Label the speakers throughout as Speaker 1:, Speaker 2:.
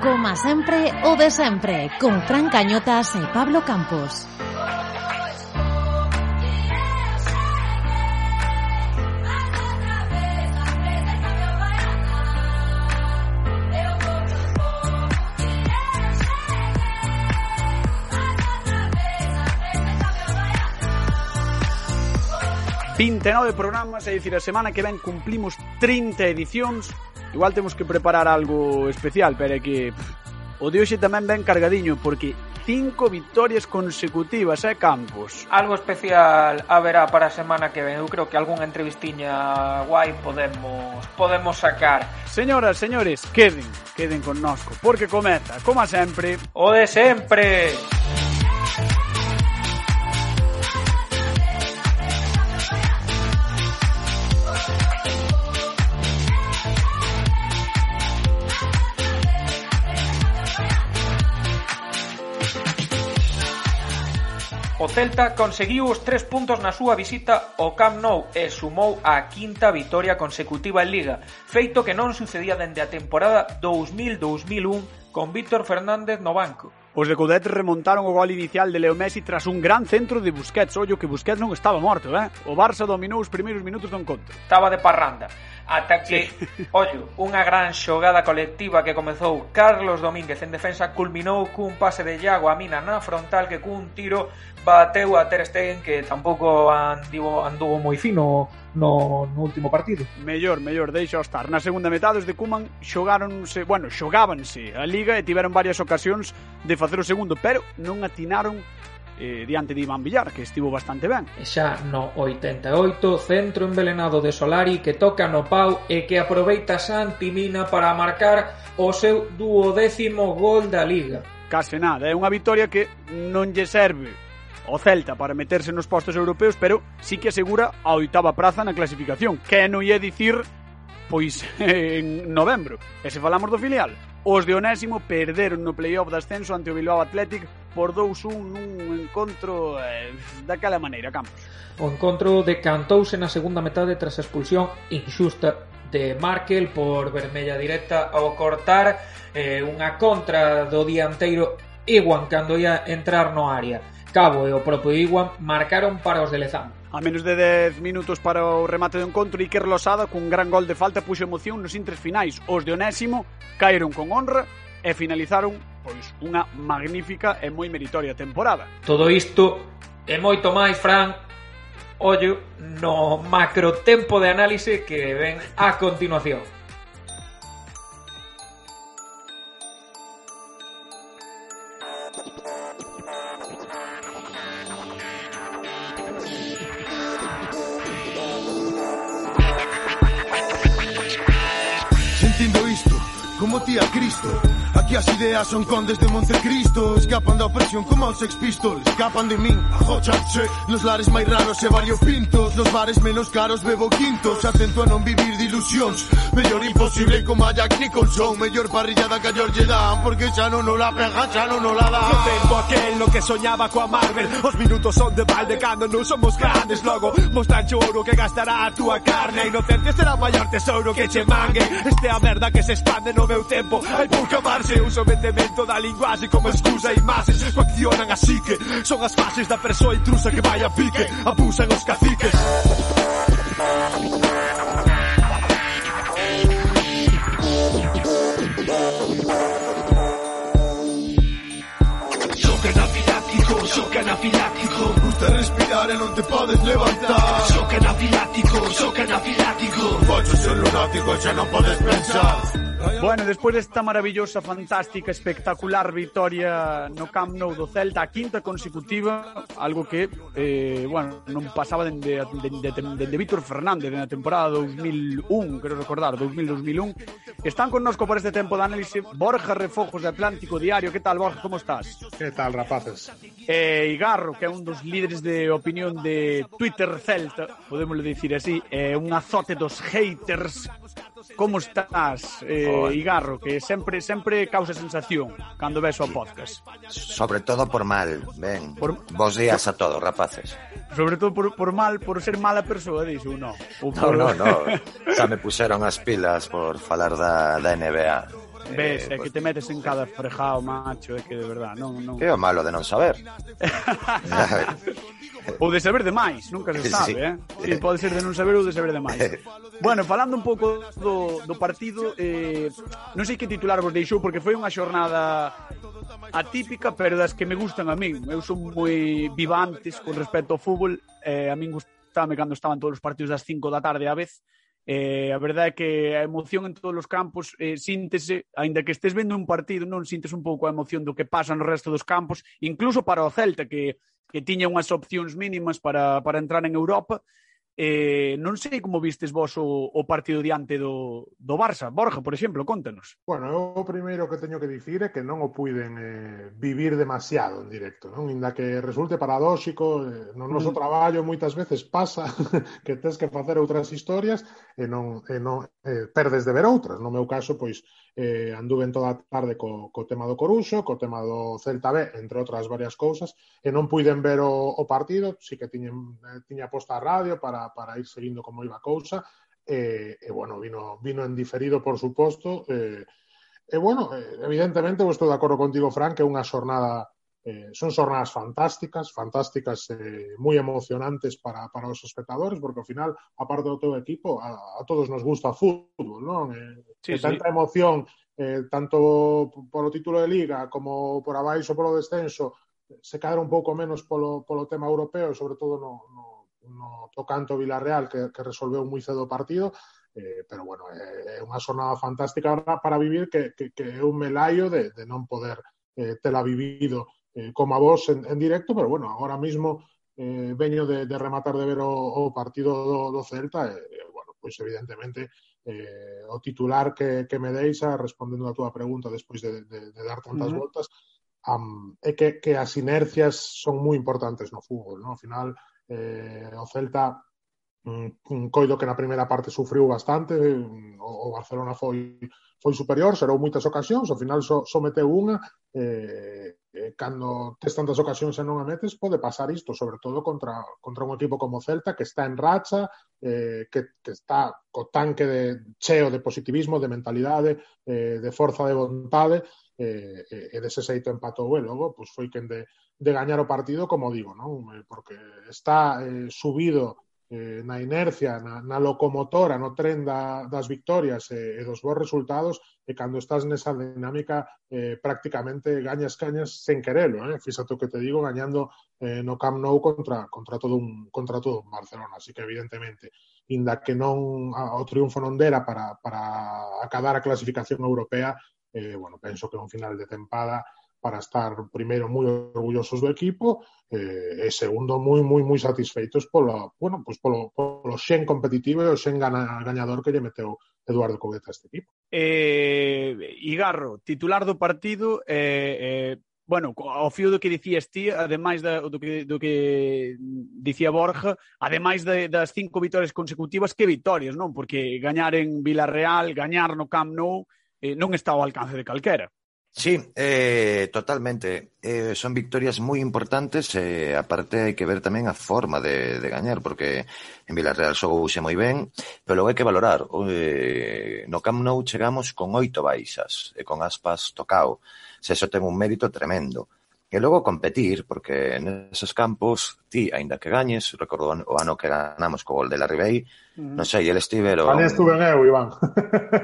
Speaker 1: Coma sempre o de sempre Con Fran Cañotas e Pablo Campos.
Speaker 2: Vinte nove programas, é dicir, a semana que ven cumplimos 30 edicións. Igual temos que preparar algo especial, pero é que pff, o de hoxe tamén ben cargadiño porque cinco victorias consecutivas, eh, Campos?
Speaker 3: Algo especial haberá para a semana que ven. Eu creo que algunha entrevistiña guai podemos podemos sacar.
Speaker 2: Señoras, señores, queden, queden connosco, porque comeza, como sempre,
Speaker 3: o de sempre. Celta conseguiu os tres puntos na súa visita ao Camp Nou e sumou a quinta vitoria consecutiva en Liga, feito que non sucedía dende a temporada 2000-2001 con Víctor Fernández no banco.
Speaker 2: Os de Coudet remontaron o gol inicial de Leo Messi tras un gran centro de Busquets. Ollo que Busquets non estaba morto, eh? O Barça dominou os primeiros minutos do encontro.
Speaker 3: Estaba de parranda. Ata que, sí. ollo, unha gran xogada colectiva que comezou Carlos Domínguez en defensa culminou cun pase de Iago a Mina na frontal que cun tiro bateu a Ter Stegen que tampouco andivo, anduvo moi fino no, no último partido.
Speaker 2: Mellor, mellor, deixa estar. Na segunda metade os de Cuman xogáronse, bueno, xogábanse a Liga e tiveron varias ocasións de facer o segundo, pero non atinaron eh, diante de Iván Villar, que estivo bastante ben.
Speaker 3: E xa no 88, centro envelenado de Solari que toca no pau e que aproveita Santi Mina para marcar o seu duodécimo gol da Liga.
Speaker 2: Case nada, é unha vitoria que non lle serve o Celta para meterse nos postos europeos, pero sí que asegura a oitava praza na clasificación, que non ia dicir pois en novembro. E se falamos do filial, os de Onésimo perderon no playoff de ascenso ante o Bilbao Athletic por 2-1 nun encontro eh, daquela maneira, Campos.
Speaker 3: O encontro decantouse na segunda metade tras a expulsión injusta de Markel por vermella directa ao cortar eh, unha contra do dianteiro Iwan cando ia entrar no área Cabo e o propio Iwan marcaron para os de Lezama.
Speaker 2: A menos de 10 minutos para o remate do encontro, Iker Losada cun gran gol de falta puxo emoción nos intres finais. Os de Onésimo caeron con honra e finalizaron pois unha magnífica e moi meritoria temporada.
Speaker 3: Todo isto e moito máis, Fran, ollo no macrotempo de análise que ven a continuación.
Speaker 4: As ideas son condes de Montecristo Escapan da opresión como os Sex Pistols Escapan de min, ajóchanse Nos lares máis raros e variopintos todos nos bares menos caros bebo quintos. Atento a non vivir de ilusións Mellor imposible como a Jack Nicholson Mellor parrillada que a George Dan Porque xa non o la pega, xa non o la dá
Speaker 5: No tempo aquel no que soñaba coa Marvel. Os minutos son de balde cando non somos grandes Logo. Mostrarche o ouro que gastará a túa carne A inocencia será o maior tesouro que che mangue. Este a merda que se expande no meu tempo Hai pouca marxe, uso vendemento da linguaxe Como excusa e imaxes coaccionan a psique Son as fases da persoa intrusa que vai a pique. Abusan os caciques.
Speaker 4: shock anafiláctico. Gusta respirar y no te puedes levantar. Shock anafiláctico, shock anafiláctico. Fallo ser lunático, ya no puedes pensar.
Speaker 2: Bueno, despois desta maravillosa, fantástica, espectacular victoria no Camp Nou do Celta, a quinta consecutiva, algo que, eh, bueno, non pasaba dende, dende, dende, dende Víctor Fernández na temporada 2001, creo recordar, 2000-2001. Están connosco por este tempo de análise Borja Refojos de Atlántico Diario. Que tal, Borja, como estás?
Speaker 6: Que tal, rapaces?
Speaker 2: Eh, Igarro, que é un dos líderes de opinión de Twitter Celta, podemos dicir así, é eh, un azote dos haters como estás, eh, Igarro? Que sempre sempre causa sensación cando ves o podcast.
Speaker 7: Sobre todo por mal, ben.
Speaker 2: Por...
Speaker 7: Vos días a todos, rapaces.
Speaker 2: Sobre todo por, por mal, por ser mala persoa, dixo, non. Por...
Speaker 7: No, no, no. Xa me puxeron as pilas por falar da, da NBA.
Speaker 2: Ves,
Speaker 7: eh,
Speaker 2: é que te metes en cada fregado, macho, é que de verdad, non, non.
Speaker 7: Que é o malo de non saber.
Speaker 2: ou de saber demais, nunca se sabe, sí. eh? Sí, pode ser de non saber ou de saber demais. bueno, falando un pouco do, do partido, eh, non sei que titular vos deixou, porque foi unha xornada atípica, pero das que me gustan a min. Eu son moi vivantes con respecto ao fútbol, eh, a min gustame cando estaban todos os partidos das 5 da tarde a vez, Eh, a verdade é que a emoción en todos os campos eh, síntese, aínda que estés vendo un partido, non sintes un pouco a emoción do que pasa no resto dos campos, incluso para o Celta que que tiña unhas opcións mínimas para para entrar en Europa. Eh, non sei como vistes vos o, o partido diante do, do Barça. Borja, por exemplo, contanos.
Speaker 6: Bueno, eu o primeiro que teño que dicir é que non o puiden eh, vivir demasiado en directo, non? Inda que resulte paradóxico, eh, no noso
Speaker 2: mm.
Speaker 6: traballo moitas veces pasa que tens que facer outras historias e non, e non eh, perdes de ver outras. No meu caso, pois, eh, anduven toda a tarde co, co tema do Coruxo, co tema do Celta B, entre outras varias cousas, e non puiden ver o, o partido, si que tiñen, eh, tiña posta a radio para para ir seguindo como iba a cousa, e, e bueno, vino, vino en diferido, por suposto, eh, E bueno, eh, evidentemente eu estou de acordo contigo, Fran, que é unha xornada eh, son xornadas fantásticas, fantásticas eh, moi emocionantes para, para os espectadores, porque ao final, aparte do teu equipo, a, a todos nos gusta o fútbol, non? Eh,
Speaker 2: Sí,
Speaker 6: e tanta emoción, eh, tanto polo título de Liga como por abaixo polo descenso, se cadra un pouco menos polo, polo tema europeo, sobre todo no, no, no, tocanto Villarreal que, que resolveu moi cedo o partido eh, pero bueno, eh, é, é unha xornada fantástica para vivir que, que, que é un melaio de, de non poder eh, tela vivido eh, como a vos en, en directo, pero bueno, agora mismo eh, veño de, de rematar de ver o, o partido do, do Celta e, eh, bueno, pois evidentemente eh, o titular que, que me deis ah, a respondendo a túa pregunta despois de, de, de dar tantas
Speaker 2: uh -huh.
Speaker 6: voltas um, é que, que as inercias son moi importantes no fútbol, no? Ao final Eh, o Celta un coido que na primeira parte sufriu bastante, o Barcelona foi foi superior, serou moitas ocasións, ao final só, só meteu unha, eh, eh, cando tes tantas ocasións e non a metes, pode pasar isto, sobre todo contra, contra un equipo como o Celta, que está en racha, eh, que, que está co tanque de, cheo de positivismo, de mentalidade, eh, de forza de vontade, eh, e, e dese xeito empatou e logo, pois foi quen de, de gañar o partido, como digo, non? Eh, porque está eh, subido eh, na inercia, na, na locomotora, no tren da, das victorias e, e dos bons resultados, e cando estás nesa dinámica eh, prácticamente gañas cañas sen querelo, eh? Fíxate o que te digo, gañando eh, no Camp Nou contra, contra todo un contra todo un Barcelona, así que evidentemente inda que non a, o triunfo non dera para, para acabar a clasificación europea, eh, bueno, penso que é un final de tempada para estar primeiro moi orgullosos do equipo eh, e segundo moi moi moi satisfeitos polo, bueno, pues polo, polo xen competitivo e o xen gana, gañador que lle meteu Eduardo Coveta a este equipo.
Speaker 2: Eh, Igarro, titular do partido, eh, eh, bueno, ao fío do que dicías ti, ademais da, do, que, do que dicía Borja, ademais de, das cinco vitorias consecutivas, que vitorias, non? Porque gañar en Villarreal, gañar no Camp Nou, eh, non está ao alcance de calquera.
Speaker 7: Sí, eh, totalmente. Eh, son victorias moi importantes e eh, aparte hai que ver tamén a forma de, de gañar porque en Villarreal xogouse moi ben pero logo hai que valorar. Eh, no Camp Nou chegamos con oito baixas e con aspas tocao. Se eso ten un mérito tremendo. E logo competir, porque neses campos ti, aínda que gañes, recordo o ano que ganamos co gol de la Ribey, mm. non sei, el estivero...
Speaker 6: Vale, estuve eu, Iván.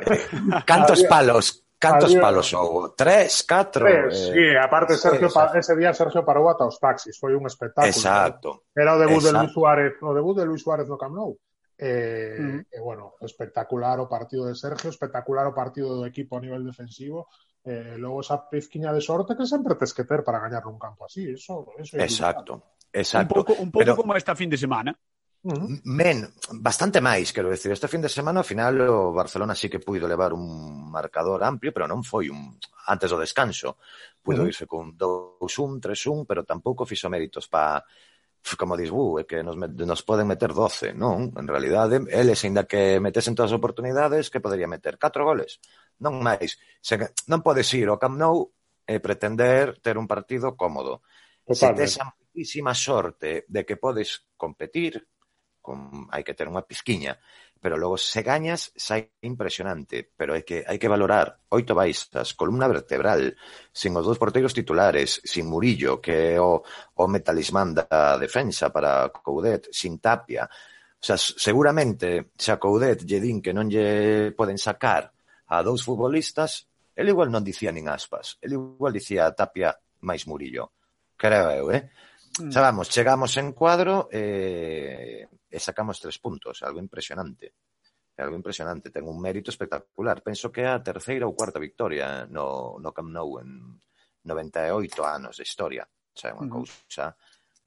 Speaker 7: Eh,
Speaker 6: cantos
Speaker 7: palos, Cantos
Speaker 6: Adiós.
Speaker 7: palos houve? Tres, catro?
Speaker 6: Tres,
Speaker 7: eh,
Speaker 6: sí, aparte Sergio,
Speaker 7: sí,
Speaker 6: ese día Sergio parou ata os taxis, foi un espectáculo.
Speaker 7: Exacto. ¿no?
Speaker 6: Era o debut
Speaker 7: exacto.
Speaker 6: de Luis Suárez, o debut de Luis Suárez no Camp Nou. Eh,
Speaker 2: mm.
Speaker 6: eh, bueno, espectacular o partido de Sergio, espectacular o partido do equipo a nivel defensivo. Eh, logo esa pizquiña de sorte que sempre tes que ter para gañar un campo así, eso, eso Exacto.
Speaker 7: Exacto.
Speaker 2: Un pouco, un pouco
Speaker 7: Pero...
Speaker 2: como esta fin de semana.
Speaker 7: Men, bastante máis, quero decir, este fin de semana ao final o Barcelona sí que puido levar un marcador amplio, pero non foi un antes do descanso. Puido irse con 2-1, 3-1, pero tampouco fixo méritos pa como dis, uh, é que nos, nos poden meter 12, non? En realidade, eles, ainda que metesen todas as oportunidades, que podería meter 4 goles, non máis. Se, non podes ir ao Camp Nou e pretender ter un partido cómodo.
Speaker 6: Totalmente.
Speaker 7: Se tes a moitísima sorte de que podes competir, con, hai que ter unha pisquiña, pero logo se gañas sai impresionante, pero é que hai que valorar oito baixas, columna vertebral, sin os dous porteiros titulares, sin Murillo, que é o, o metalismán da defensa para Coudet, sin Tapia, O sea, seguramente, se a Coudet lle din que non lle poden sacar a dous futbolistas, el igual non dicía nin aspas, el igual dicía Tapia máis Murillo. Creo eu, eh? Mm. Xa vamos, chegamos en cuadro eh, e sacamos tres puntos, algo impresionante. Algo impresionante, ten un mérito espectacular. Penso que é a terceira ou cuarta victoria no, no Camp Nou en 98 anos de historia. O sea, unha mm-hmm. cousa,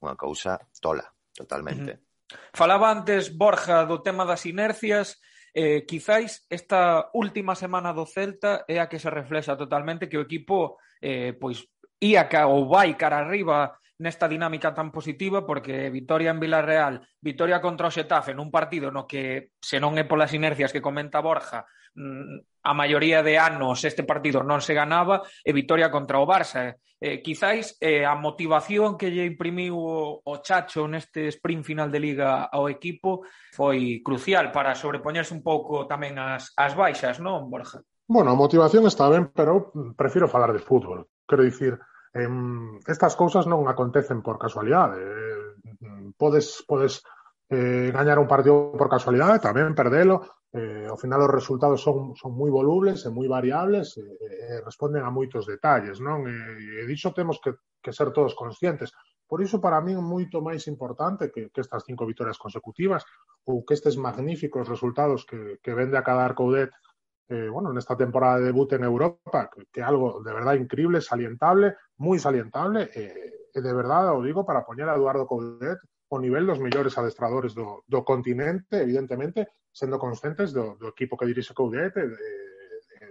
Speaker 7: unha cousa tola, totalmente. Uh
Speaker 3: -huh. Falaba antes Borja do tema das inercias, eh, quizáis esta última semana do Celta é a que se reflexa totalmente que o equipo eh, pois ia ca, ou vai cara arriba nesta dinámica tan positiva porque vitoria en Villarreal, vitoria contra o Xetafe nun partido no que se non é polas inercias que comenta Borja mm, a maioría de anos este partido non se ganaba e vitoria contra o Barça eh, quizáis eh, a motivación que lle imprimiu o, o Chacho neste sprint final de Liga ao equipo foi crucial para sobrepoñerse un pouco tamén as, as baixas, non, Borja?
Speaker 6: Bueno, a motivación está ben, pero prefiro falar de fútbol. Quero dicir, Eh, estas cousas non acontecen por casualidade. Podes, podes eh, gañar un partido por casualidade, tamén perdelo. Eh, ao final os resultados son, son moi volubles e moi variables e, eh, e responden a moitos detalles. Non? E, e dixo temos que, que ser todos conscientes. Por iso, para min, moito máis importante que, que estas cinco vitorias consecutivas ou que estes magníficos resultados que, que vende a cada Arcoudet eh, bueno, en esta temporada de debut en Europa, que, que algo de verdad increíble, salientable, moi salientable, eh, e de verdad, o digo, para poñer a Eduardo Coudet o nivel dos mellores adestradores do, do continente, evidentemente, sendo conscientes do, do equipo que dirixe Coudet, de, de,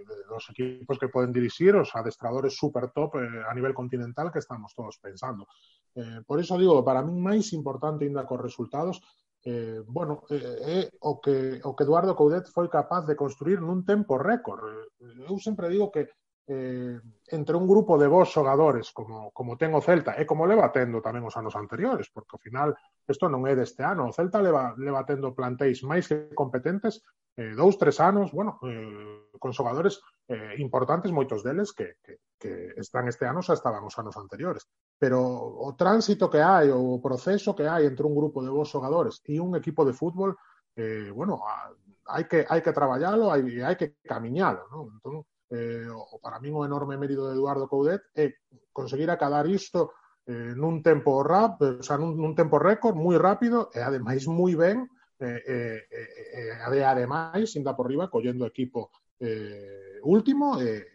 Speaker 6: de, dos equipos que poden dirixir, os adestradores super top eh, a nivel continental que estamos todos pensando. Eh, por iso digo, para min máis importante ainda resultados eh, bueno, eh, eh, o, que, o que Eduardo Coudet foi capaz de construir nun tempo récord. Eh, eu sempre digo que eh, entre un grupo de bons xogadores como, como ten o Celta e como leva tendo tamén os anos anteriores, porque ao final isto non é deste ano, o Celta leva, leva tendo plantéis máis que competentes eh, dous, tres anos, bueno, eh, con xogadores eh, importantes, moitos deles que, que, que están este ano xa estaban os anos anteriores. Pero o tránsito que hai, o proceso que hai entre un grupo de vos xogadores e un equipo de fútbol, eh, bueno, hai que, hai que traballalo, hai, hai que camiñalo, non? Entón, eh, o para min o enorme mérito de Eduardo Coudet é conseguir acabar isto eh, nun tempo rap, o sea, nun, nun tempo récord moi rápido e ademais moi ben eh, eh, eh, eh, ademais, por riba, collendo equipo eh, último eh,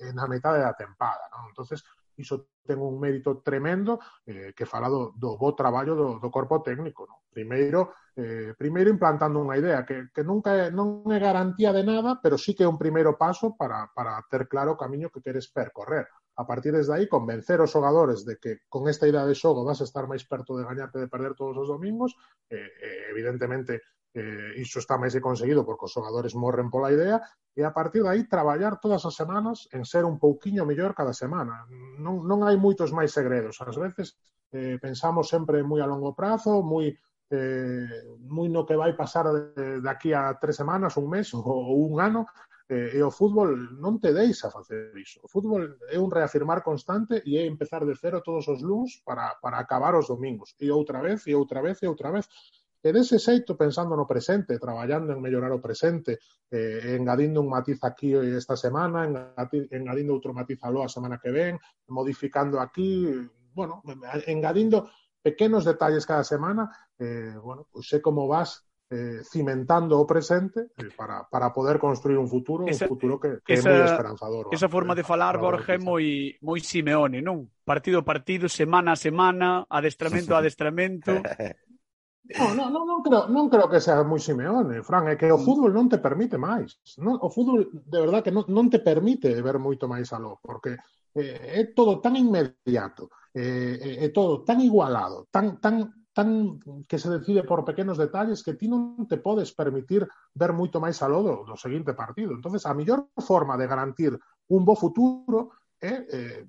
Speaker 6: eh, na metade da tempada. Non? entonces iso ten un mérito tremendo eh, que fala do, do bo traballo do, do corpo técnico. no? Primeiro, eh, primeiro implantando unha idea que, que nunca é, non é garantía de nada, pero sí que é un primeiro paso para, para ter claro o camiño que queres percorrer. A partir desde aí, convencer os xogadores de que con esta idea de xogo vas a estar máis perto de gañarte de perder todos os domingos, eh, eh, evidentemente Eh, iso está máis conseguido porque os xogadores morren pola idea e a partir de aí traballar todas as semanas en ser un pouquiño mellor cada semana. Non, non hai moitos máis segredos. Ás veces eh, pensamos sempre moi a longo prazo, moi eh, moi no que vai pasar de, de aquí a tres semanas, un mes ou, ou un ano, eh, e o fútbol non te deixa facer iso. O fútbol é un reafirmar constante e é empezar de cero todos os luns para, para acabar os domingos. E outra vez, e outra vez, e outra vez. E dese xeito, pensando no presente, traballando en mellorar o presente, eh, engadindo un matiz aquí esta semana, engadindo outro matiz aló a semana que ven, modificando aquí, bueno, engadindo pequenos detalles cada semana, eh, bueno, pues sei como vas eh, cimentando o presente eh, para, para poder construir un futuro, esa, un futuro que, que esa, é moi esperanzador.
Speaker 2: Esa va, forma de eh, falar, Borja, é moi, moi Simeone, non? Partido a partido, semana a semana, adestramento a adestramento.
Speaker 6: No, non, non, non, creo, non creo que sea moi Simeone, Fran, é que o mm. fútbol non te permite máis. Non, o fútbol, de verdad, que non, non te permite ver moito máis aló, porque eh, é todo tan inmediato, eh, eh é todo tan igualado, tan, tan, tan que se decide por pequenos detalles que ti non te podes permitir ver moito máis aló do, do seguinte partido. entonces a mellor forma de garantir un bo futuro é eh, eh,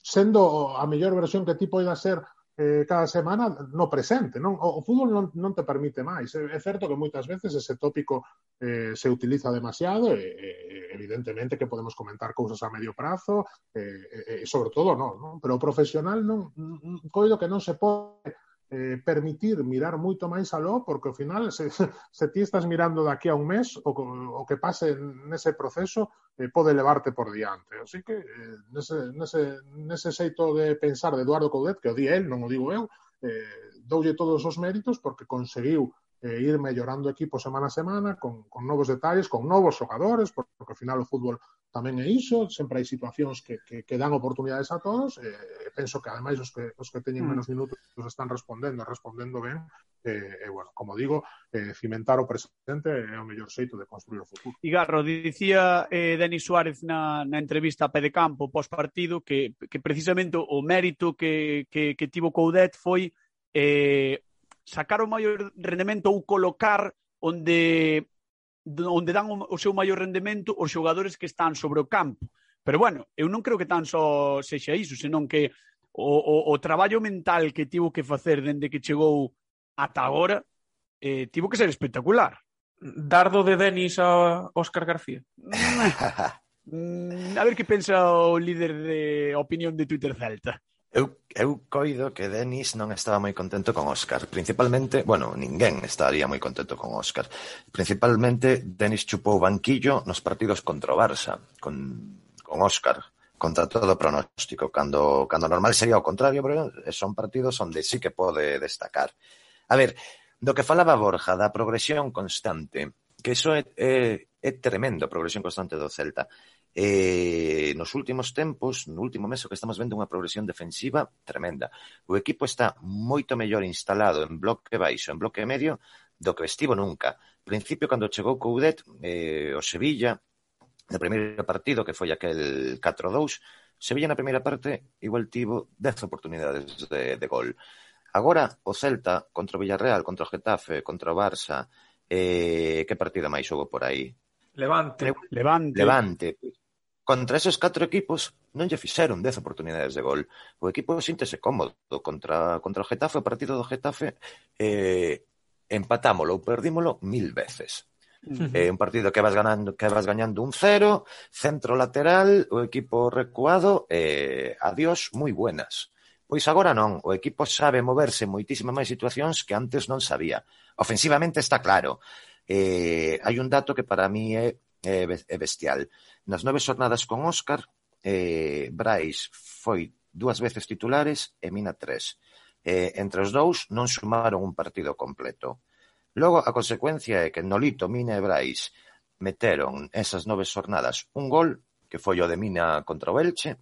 Speaker 6: sendo a mellor versión que ti poida ser eh, cada semana no presente. Non? O, o fútbol non, non te permite máis. É, é certo que moitas veces ese tópico eh, se utiliza demasiado, e, e, evidentemente que podemos comentar cousas a medio prazo, e, eh, e, e sobre todo non, non? pero o profesional non, non coido que non se pode eh, permitir mirar moito máis aló, porque ao final se, se ti estás mirando daqui a un mes o, o que pase nese proceso eh, pode levarte por diante. Así que eh, nese, nese, nese xeito de pensar de Eduardo Coudet, que o di el, non o digo eu, eh, doulle todos os méritos porque conseguiu eh, ir mellorando equipo semana a semana con, con novos detalles, con novos xogadores, porque ao final o fútbol tamén é iso, sempre hai situacións que, que, que dan oportunidades a todos, eh, penso que ademais os que, os que teñen mm. menos minutos os están respondendo, respondendo ben, eh, e, bueno, como digo, eh, cimentar o presente é o mellor xeito de construir o futuro.
Speaker 2: Igarro, dicía eh, Denis Suárez na, na entrevista a pé de campo, pós partido, que, que precisamente o mérito que, que, que tivo Coudet foi eh, sacar o maior rendemento ou colocar onde onde dan o, o seu maior rendemento os xogadores que están sobre o campo. Pero bueno, eu non creo que tan só sexa iso, senón que o, o, o traballo mental que tivo que facer dende que chegou ata agora eh, tivo que ser espectacular.
Speaker 3: Dardo de Denis a Óscar García.
Speaker 2: a ver que pensa o líder de opinión de Twitter Celta.
Speaker 7: Eu, eu coido que Denis non estaba moi contento con Óscar, principalmente, bueno, ninguén estaría moi contento con Óscar. Principalmente, Denis chupou banquillo nos partidos contra o Barça, con, con Óscar, contra todo pronóstico, cando, cando normal sería o contrario, pero son partidos onde sí que pode destacar. A ver, do que falaba Borja, da progresión constante, que iso é, é, é tremendo, a progresión constante do Celta. E nos últimos tempos, no último mes, o que estamos vendo unha progresión defensiva tremenda. O equipo está moito mellor instalado en bloque baixo, en bloque medio, do que estivo nunca. Principio, cando chegou Coudet, eh, o Sevilla, no primeiro partido, que foi aquel 4-2, Sevilla na primeira parte igual tivo 10 oportunidades de, de gol. Agora, o Celta contra o Villarreal, contra o Getafe, contra o Barça, eh, que partido máis houve por aí?
Speaker 3: Levante.
Speaker 2: Levante.
Speaker 7: Levante. Contra esos catro equipos non lle fixeron dez oportunidades de gol. O equipo síntese cómodo contra, contra o Getafe, o partido do Getafe eh, empatámolo ou perdímolo mil veces. Uh -huh. Eh, un partido que vas ganando, que vas gañando un cero, centro lateral, o equipo recuado, eh, adiós, moi buenas. Pois agora non, o equipo sabe moverse moitísimas máis situacións que antes non sabía. Ofensivamente está claro. Eh, hai un dato que para mí é é, bestial. Nas nove xornadas con Óscar, eh, Brais foi dúas veces titulares e Mina tres. Eh, entre os dous non sumaron un partido completo. Logo, a consecuencia é que Nolito, Mina e Brais meteron esas nove xornadas un gol, que foi o de Mina contra o Elche,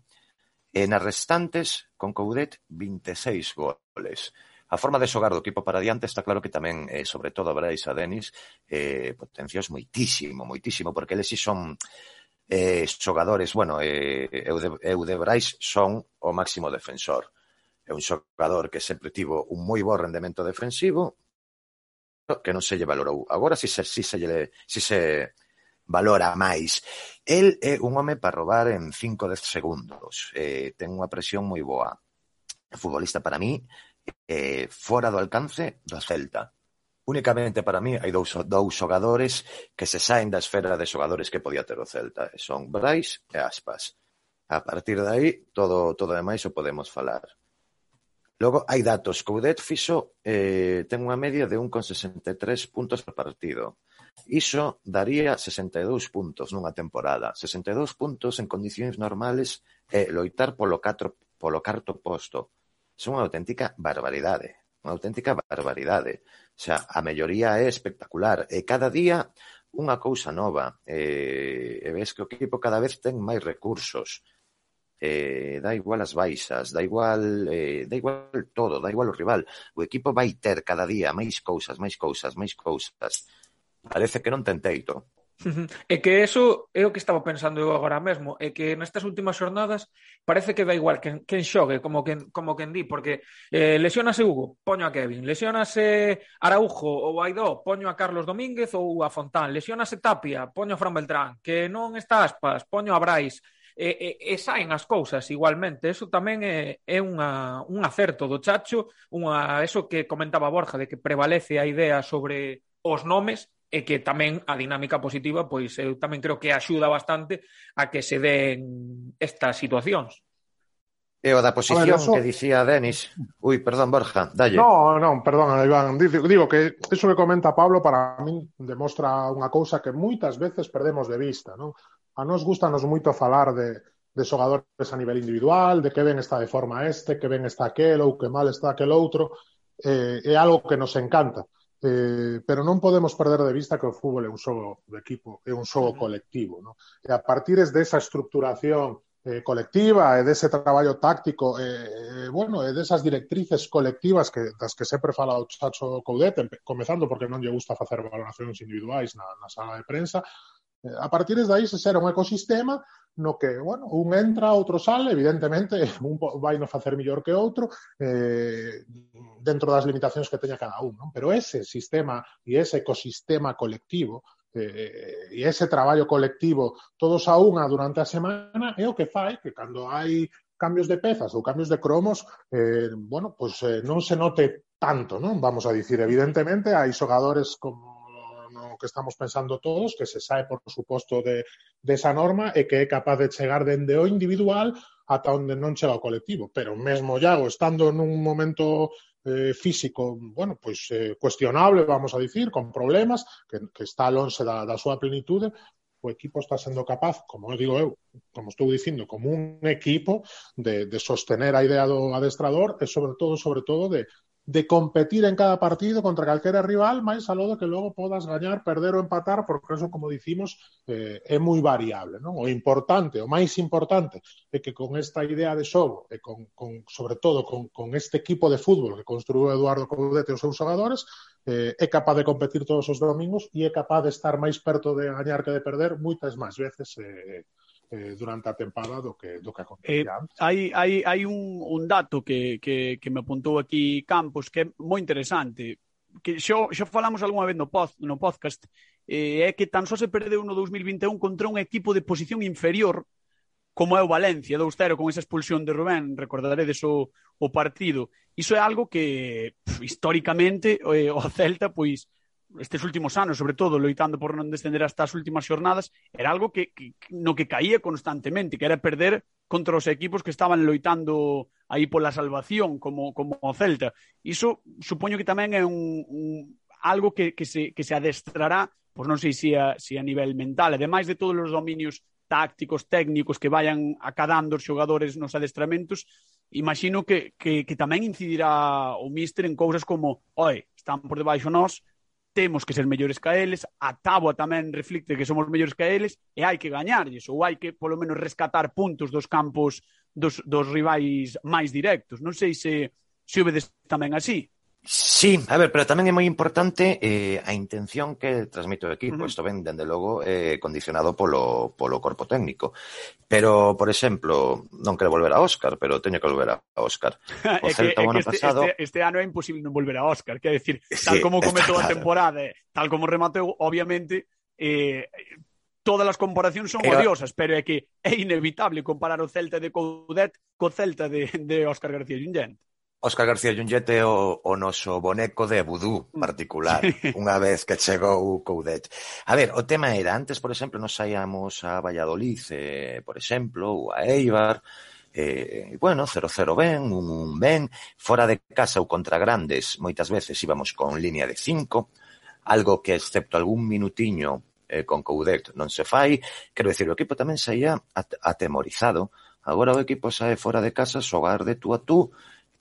Speaker 7: e nas restantes, con Coudet, 26 goles. A forma de xogar do equipo para diante está claro que tamén, eh, sobre todo a Brais a Denis, eh, potencios moitísimo, moitísimo, porque eles si son eh, xogadores, bueno, eh, eu, de, eu de Brais son o máximo defensor. É un xogador que sempre tivo un moi bo rendemento defensivo, que non se lle valorou. Agora si se, si se, lle, si se valora máis. El é un home para robar en 5 10 segundos. Eh, ten unha presión moi boa. O futbolista para mí eh, fora do alcance do Celta. Únicamente para mí hai dous, dous xogadores que se saen da esfera de xogadores que podía ter o Celta. Son Brais e Aspas. A partir de aí, todo, todo demais o podemos falar. Logo, hai datos. Coudet fixo eh, ten unha media de 1,63 puntos por partido. Iso daría 62 puntos nunha temporada. 62 puntos en condicións normales e eh, loitar polo, catro, polo carto posto Son unha auténtica barbaridade, unha auténtica barbaridade. Xa, a melloría é espectacular e cada día unha cousa nova. E, e ves que o equipo cada vez ten máis recursos. Eh, dá igual as baixas, dá igual, eh, dá igual todo, dá igual o rival. O equipo vai ter cada día máis cousas, máis cousas, máis cousas. Parece que non ten teito.
Speaker 3: É que eso é o que estaba pensando eu agora mesmo, é que nestas últimas xornadas parece que dá igual quen, quen xogue, como quen, como quen di, porque eh, lesionase Hugo, poño a Kevin, lesionase Araujo ou Aidó, poño a Carlos Domínguez ou a Fontán, lesionase Tapia, poño a Fran Beltrán, que non está aspas, poño a Brais, e, e, e saen as cousas igualmente. Eso tamén é, é unha, un acerto do Chacho, unha, eso que comentaba Borja, de que prevalece a idea sobre os nomes, e que tamén a dinámica positiva, pois eu tamén creo que axuda bastante a que se den estas situacións.
Speaker 7: E o da posición ver, eso... que dicía Denis. Ui, perdón, Borja, dalle.
Speaker 6: No, non, perdón, Iván. Digo, que eso que comenta Pablo para min demostra unha cousa que moitas veces perdemos de vista, non? A nos gustanos moito falar de, de xogadores a nivel individual, de que ben está de forma este, que ben está aquel ou que mal está aquel outro, eh, é algo que nos encanta. Eh, pero non podemos perder de vista que o fútbol é un xogo de equipo, é un xogo colectivo. Non? E a partir desa estructuración eh, colectiva e dese traballo táctico, eh, eh, bueno, e desas directrices colectivas que, das que sempre fala o Chacho Coudet, comezando porque non lle gusta facer valoracións individuais na, na sala de prensa, Eh, a partir de aí se xera un ecosistema no que, bueno, un entra, outro sale, evidentemente, un vai no facer mellor que outro, eh, dentro das limitacións que teña cada un, non? Pero ese sistema e ese ecosistema colectivo eh, e ese traballo colectivo todos a unha durante a semana é o que fai que cando hai cambios de pezas ou cambios de cromos, eh, bueno, pues eh, non se note tanto, non? Vamos a dicir, evidentemente hai xogadores como no que estamos pensando todos, que se sae, por suposto, de, de esa norma e que é capaz de chegar dende o individual ata onde non chega o colectivo. Pero mesmo Iago, estando nun momento eh, físico, bueno, pois eh, cuestionable, vamos a dicir, con problemas, que, que está longe da, da súa plenitude, o equipo está sendo capaz, como digo eu, como estou dicindo, como un equipo de, de sostener a idea do adestrador e sobre todo, sobre todo, de, de competir en cada partido contra calquera rival, máis aló do que logo podas gañar, perder ou empatar, porque eso, como dicimos, eh, é moi variable. Non? O importante, o máis importante, é que con esta idea de xogo, e con, con, sobre todo con, con este equipo de fútbol que construiu Eduardo Coudete e os seus xogadores, eh, é capaz de competir todos os domingos e é capaz de estar máis perto de gañar que de perder moitas máis veces eh, eh, durante a tempada do que do que acontecía eh, antes.
Speaker 2: Hai, hai, hai un, un dato que, que, que me apuntou aquí Campos que é moi interesante que xo, xo falamos algunha vez no, pod, no podcast eh, é que tan só se perdeu no 2021 contra un equipo de posición inferior como é o Valencia 2-0 con esa expulsión de Rubén, recordaredes o, o partido. Iso é algo que pff, históricamente eh, o Celta pois estes últimos anos, sobre todo, loitando por non descender hasta as últimas xornadas, era algo que, que no que caía constantemente, que era perder contra os equipos que estaban loitando aí pola salvación, como, como o Celta. Iso supoño que tamén é un, un algo que, que, se, que se adestrará, pois non sei se a, se a nivel mental, ademais de todos os dominios tácticos, técnicos que vayan acadando os xogadores nos adestramentos, imagino que, que, que tamén incidirá o míster en cousas como, oi, están por debaixo nós, temos que ser mellores que eles, a táboa tamén reflicte que somos mellores que eles e hai que gañarlles ou hai que polo menos rescatar puntos dos campos dos, dos rivais máis directos. Non sei se, se o vedes tamén así.
Speaker 7: Sí, a ver, pero tamén é moi importante eh, a intención que transmite o equipo. Uh -huh. Isto ven, dende logo, eh, condicionado polo, polo corpo técnico. Pero, por exemplo, non quero volver a Óscar, pero teño que volver a Óscar.
Speaker 2: O Celta o ano este, pasado... Este, este ano é imposible non volver a Óscar. Quer decir, tal sí, como comezou claro. a temporada, tal como remateu, obviamente, eh, todas as comparacións son odiosas, pero é que é inevitable comparar o Celta de Coudet co Celta de, de Óscar García Llongente.
Speaker 7: Óscar García Llunllete é o, o noso boneco de vudú particular, unha vez que chegou o Coudet. A ver, o tema era, antes, por exemplo, nos saíamos a Valladolid, eh, por exemplo, ou a Eibar, eh, bueno, 0-0 ben, 1-1 ben, fora de casa ou contra grandes, moitas veces íbamos con línea de 5, algo que excepto algún minutiño eh, con Coudet non se fai, quero dicir, o equipo tamén saía atemorizado, agora o equipo sae fora de casa xogar de tú a tú,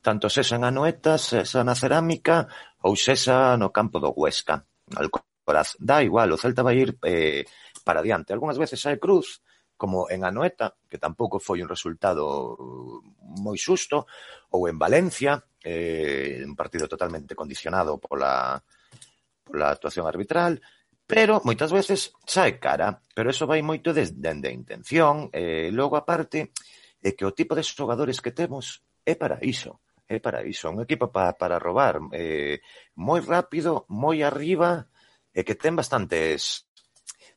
Speaker 7: tanto en Anoeta, sexa na cerámica ou sexa no campo do Huesca. Alcoraz, dá igual, o Celta vai ir eh, para adiante. Algunhas veces sae Cruz, como en Anoeta, que tampouco foi un resultado uh, moi susto, ou en Valencia, eh, un partido totalmente condicionado pola, pola actuación arbitral, pero moitas veces sae cara, pero eso vai moito desde de intención, e eh, logo aparte, é que o tipo de xogadores que temos é para iso é para iso, un equipo para, para robar eh, moi rápido, moi arriba e eh, que ten bastantes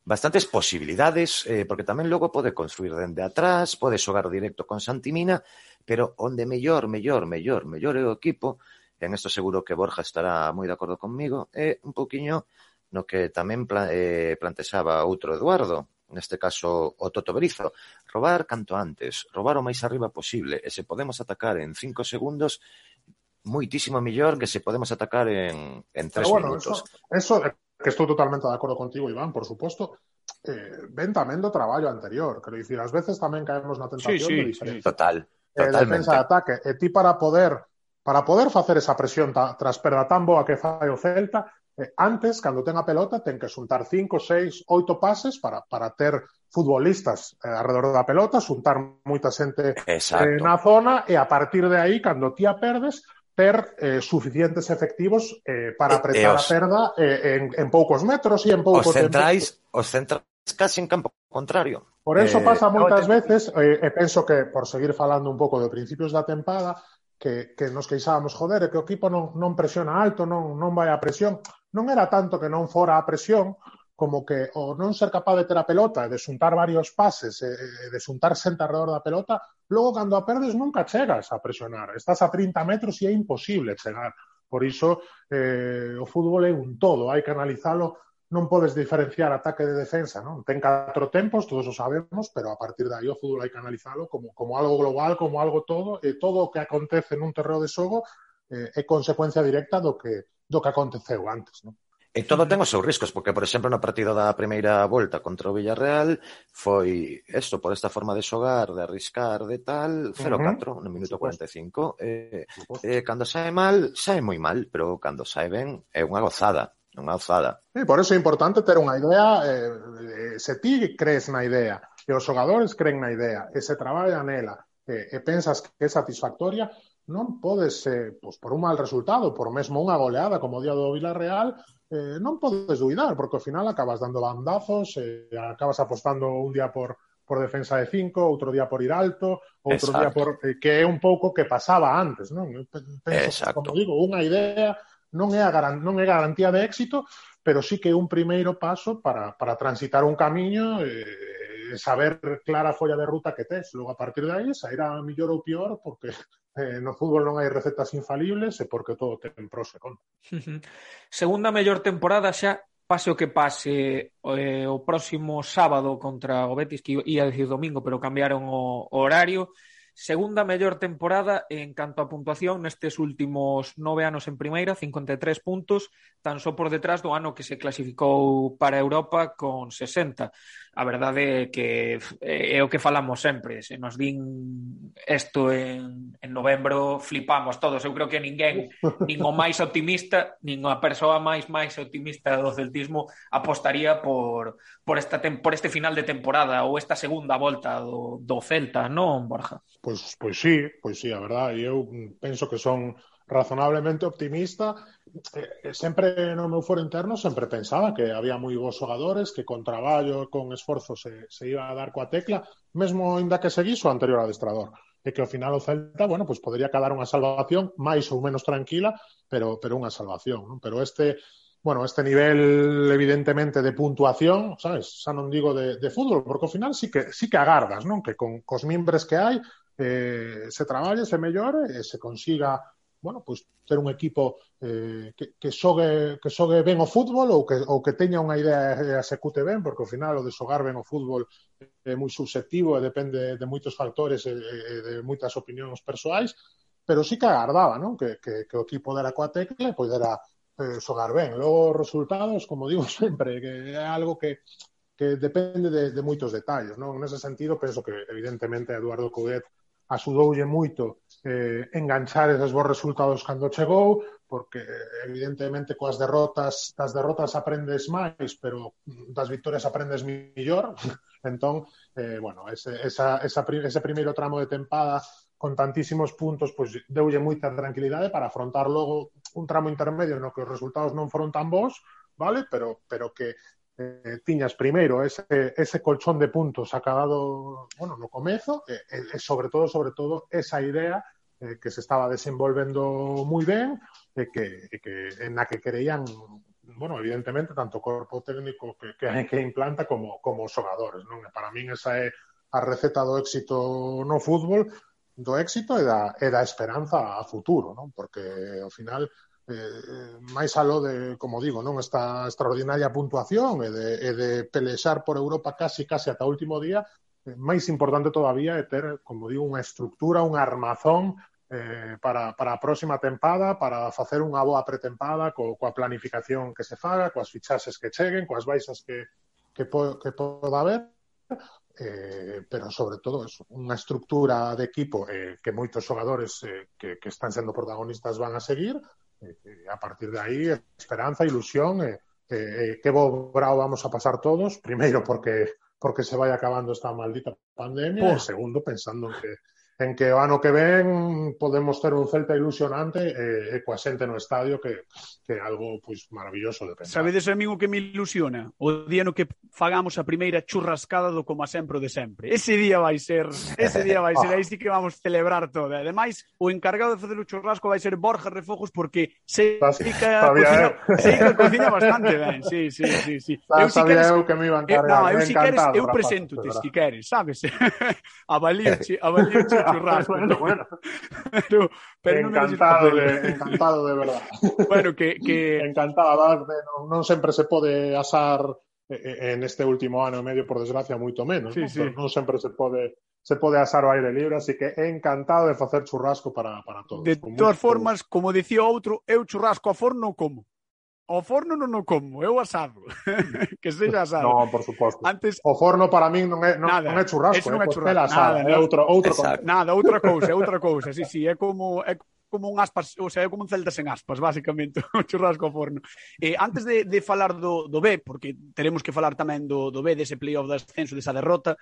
Speaker 7: bastantes posibilidades, eh, porque tamén logo pode construir dende atrás, pode xogar directo con Santimina, pero onde mellor, mellor, mellor, mellor é o equipo, en esto seguro que Borja estará moi de acordo conmigo, é un poquinho no que tamén pla, eh, plantexaba outro Eduardo, neste caso o Toto Berizo, robar canto antes, robar o máis arriba posible, e se podemos atacar en cinco segundos, moitísimo mellor que se podemos atacar en, en tres
Speaker 6: bueno,
Speaker 7: minutos.
Speaker 6: Eso, eso que estou totalmente de acordo contigo, Iván, por suposto, eh, ven tamén do traballo anterior. Quero dicir, ás veces tamén caemos na tentación
Speaker 2: sí, sí,
Speaker 6: de diferente.
Speaker 7: Sí, total,
Speaker 6: eh, defensa de ataque. E ti para poder para poder facer esa presión ta, trasperda tan boa que fai o Celta, Eh, antes, cando ten a pelota, ten que xuntar cinco, seis, oito pases para, para ter futbolistas eh, alrededor da pelota, xuntar moita xente eh,
Speaker 7: Exacto.
Speaker 6: eh, na zona e a partir de aí, cando ti a perdes, ter eh, suficientes efectivos eh, para
Speaker 7: apretar e, os,
Speaker 6: a perda eh, en, en poucos metros e en poucos
Speaker 7: os centrais. Os centrais casi en campo contrario.
Speaker 6: Por eso
Speaker 7: eh,
Speaker 6: pasa moitas
Speaker 7: no,
Speaker 6: veces, eh, e penso que, por seguir falando un pouco de principios da tempada, que, que nos queixábamos, joder, que o equipo non, non presiona alto, non, non vai a presión non era tanto que non fora a presión, como que o non ser capaz de ter a pelota e de xuntar varios pases e de xuntar xente alrededor da pelota, logo cando a perdes nunca chegas a presionar. Estás a 30 metros e é imposible chegar. Por iso eh, o fútbol é un todo, hai que analizalo non podes diferenciar ataque de defensa, non? Ten catro tempos, todos o sabemos, pero a partir de aí o fútbol hai que analizalo como, como algo global, como algo todo, e todo o que acontece nun terreo de xogo eh, é consecuencia directa do que, do que aconteceu antes, non?
Speaker 7: E todo ten os seus riscos, porque, por exemplo, no partido da primeira volta contra o Villarreal foi isto, por esta forma de xogar, de arriscar, de tal, 0-4 no minuto 45. Eh, eh, cando sae mal, sae moi mal, pero cando sae ben é unha gozada, unha gozada.
Speaker 6: E por eso é importante ter unha idea, eh, eh, se ti crees na idea, e os xogadores creen na idea, e se traballa nela, e, e pensas que é satisfactoria, non podes, eh, pois por un mal resultado, por mesmo unha goleada como o día do Villarreal, eh, non podes duidar, porque ao final acabas dando bandazos, eh, acabas apostando un día por, por defensa de cinco, outro día por ir alto, outro
Speaker 7: Exacto.
Speaker 6: día por... Eh, que é un pouco que pasaba antes, non? Eu penso,
Speaker 7: Exacto.
Speaker 6: como digo, unha idea non é, a garan non é garantía de éxito, pero sí que é un primeiro paso para, para transitar un camiño eh, saber clara a folla de ruta que tes. Logo, a partir de aí, sairá millor ou pior, porque eh, no fútbol non hai recetas infalibles e porque todo ten pros e contras.
Speaker 3: Segunda mellor temporada xa pase o que pase eh, o próximo sábado contra o Betis, que ia decir domingo, pero cambiaron o, o horario, Segunda mellor temporada en canto a puntuación nestes últimos nove anos en primeira, 53 puntos, tan só por detrás do ano que se clasificou para Europa con 60. A verdade é que eh, é o que falamos sempre. Se nos din isto en, en novembro, flipamos todos. Eu creo que ninguén, nin o máis optimista, nin a persoa máis máis optimista do celtismo apostaría por, por, esta, por este final de temporada ou esta segunda volta do, do Celta, non, Borja?
Speaker 6: Pois, pois sí, pois sí, a verdade. Eu penso que son razonablemente optimista. Eh, sempre no meu foro interno sempre pensaba que había moi bons xogadores, que con traballo, con esforzo se, se iba a dar coa tecla, mesmo ainda que seguís o anterior adestrador. E que ao final o Celta, bueno, pois podría cadar unha salvación máis ou menos tranquila, pero, pero unha salvación. Pero este, bueno, este nivel evidentemente de puntuación, sabes, xa non digo de, de fútbol, porque ao final sí que, sí que agardas, non? Que con cos mimbres que hai eh, se traballe, se mellore e se consiga bueno, pois ter un equipo eh, que, que, xogue, que xogue ben o fútbol ou que, ou que teña unha idea e a ben, porque ao final o de xogar ben o fútbol é moi subjetivo e depende de moitos factores e, e de moitas opinións persoais, pero sí que agardaba non? Que, que, que o equipo dera coa tecla e poidera eh, xogar ben. Logo, os resultados, como digo sempre, que é algo que, que depende de, de moitos detalles. Non? Nese sentido, penso que, evidentemente, Eduardo Coudet axudoulle moito eh, enganchar esos bons resultados cando chegou, porque evidentemente coas derrotas, das derrotas aprendes máis, pero das victorias aprendes millor. Entón, eh, bueno, ese, esa, esa, ese primeiro tramo de tempada con tantísimos puntos, pois pues, deulle moita tranquilidade para afrontar logo un tramo intermedio no que os resultados non foron tan bons, vale? Pero pero que eh, tiñas primeiro ese, ese colchón de puntos acabado, bueno, no comezo, e, e sobre todo, sobre todo, esa idea eh, que se estaba desenvolvendo moi ben e que, e que en na que creían bueno, evidentemente, tanto o corpo técnico que, que, que implanta como, como os xogadores, non? E para min esa é a receta do éxito no fútbol, do éxito e da, e da esperanza a futuro, non? Porque, ao final, eh, máis aló de, como digo, non esta extraordinaria puntuación e de, e de pelexar por Europa casi casi ata o último día, eh, máis importante todavía é ter, como digo, unha estructura, un armazón eh, para, para a próxima tempada, para facer unha boa pretempada co, coa planificación que se faga, coas fichaxes que cheguen, coas baixas que, que, po, que poda haber, eh, pero sobre todo eso, unha estructura de equipo eh, que moitos xogadores eh, que, que están sendo protagonistas van a seguir, a partir de aí esperanza, ilusión, eh, eh, bo bravo vamos a pasar todos, primeiro porque porque se vai acabando esta maldita pandemia, e segundo pensando en que en que o ano que ven podemos ter un Celta ilusionante e, e coa xente no estadio que, que é algo pois, maravilloso de pensar.
Speaker 2: Sabedes a mí o que me ilusiona? O día no que fagamos a primeira churrascada do como a sempre de sempre. Ese día vai ser, ese día vai ser, aí sí que vamos celebrar todo. Ademais, o encargado de facer o churrasco vai ser Borja Refojos porque se ah, fica cocina, se que cocina bastante ben. Sí, sí, sí, sí.
Speaker 6: Ah, eu si queres, eu que me iba encargar.
Speaker 2: Eu, no, eu si queres, eu presento te si queres, sabes? avalíoche, avalíoche churrasco.
Speaker 6: bueno, bueno.
Speaker 2: pero, pero
Speaker 6: encantado, de, encantado de verdad.
Speaker 2: Bueno, que... que...
Speaker 6: Encantado, non, non sempre se pode asar en este último ano e medio, por desgracia, moito menos.
Speaker 2: Sí,
Speaker 6: non?
Speaker 2: sí.
Speaker 6: non sempre se pode se pode asar o aire libre, así que encantado de facer churrasco para, para todos.
Speaker 2: De todas formas, como dicía outro, eu churrasco a forno como. O forno non o como, eu asado. que sexa asado.
Speaker 6: Non, por suposto.
Speaker 2: Antes...
Speaker 6: O forno para min non é, non,
Speaker 2: nada,
Speaker 6: non é churrasco,
Speaker 2: non
Speaker 6: é,
Speaker 2: churrasco,
Speaker 6: asada,
Speaker 2: nada,
Speaker 6: é outro, outro
Speaker 7: exacto.
Speaker 2: nada, outra cousa, outra cousa. Sí, sí, é como, é como un aspas, ou sea, é como un celta sen aspas, basicamente, o churrasco ao forno. Eh, antes de, de falar do, do B, porque teremos que falar tamén do, do B, dese playoff de ascenso, desa derrota,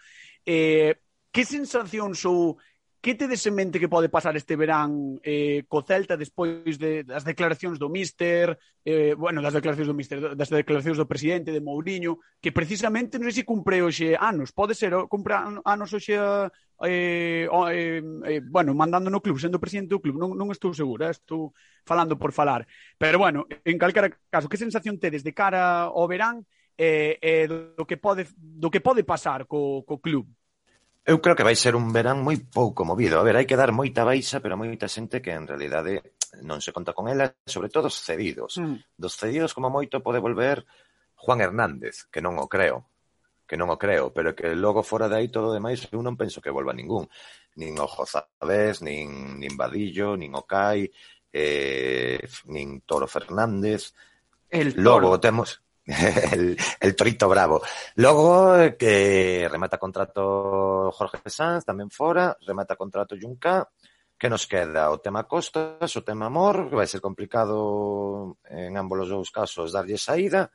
Speaker 2: eh, que sensacións ou Que tedes en mente que pode pasar este verán eh, co Celta despois de, das declaracións do Míster, eh, bueno, das declaracións do Míster, das declaracións do presidente, de Mourinho, que precisamente non sei se cumpre hoxe anos, pode ser, oh, cumpre anos hoxe eh, eh, eh, bueno, mandando no club, sendo presidente do club, non, non estou segura, estou falando por falar. Pero bueno, en calquera caso, que sensación tedes de cara ao verán eh, eh, do, que pode, do que pode pasar co, co club?
Speaker 7: Eu creo que vai ser un verán moi pouco movido. A ver, hai que dar moita baixa, pero moita xente que en realidade non se conta con ela, sobre todo os cedidos.
Speaker 2: Mm.
Speaker 7: Dos cedidos, como moito, pode volver Juan Hernández, que non o creo, que non o creo, pero que logo fora de aí todo demais eu non penso que volva ningún. Nin o Jozabés, nin, nin Vadillo, nin o Cai, eh, nin Toro Fernández.
Speaker 3: El toro.
Speaker 7: Logo temos... el, el, torito bravo. Logo que remata contrato Jorge Sanz, tamén fora, remata contrato Junca, que nos queda? O tema costas, o tema amor, que vai ser complicado en ambos os dous casos darlle saída,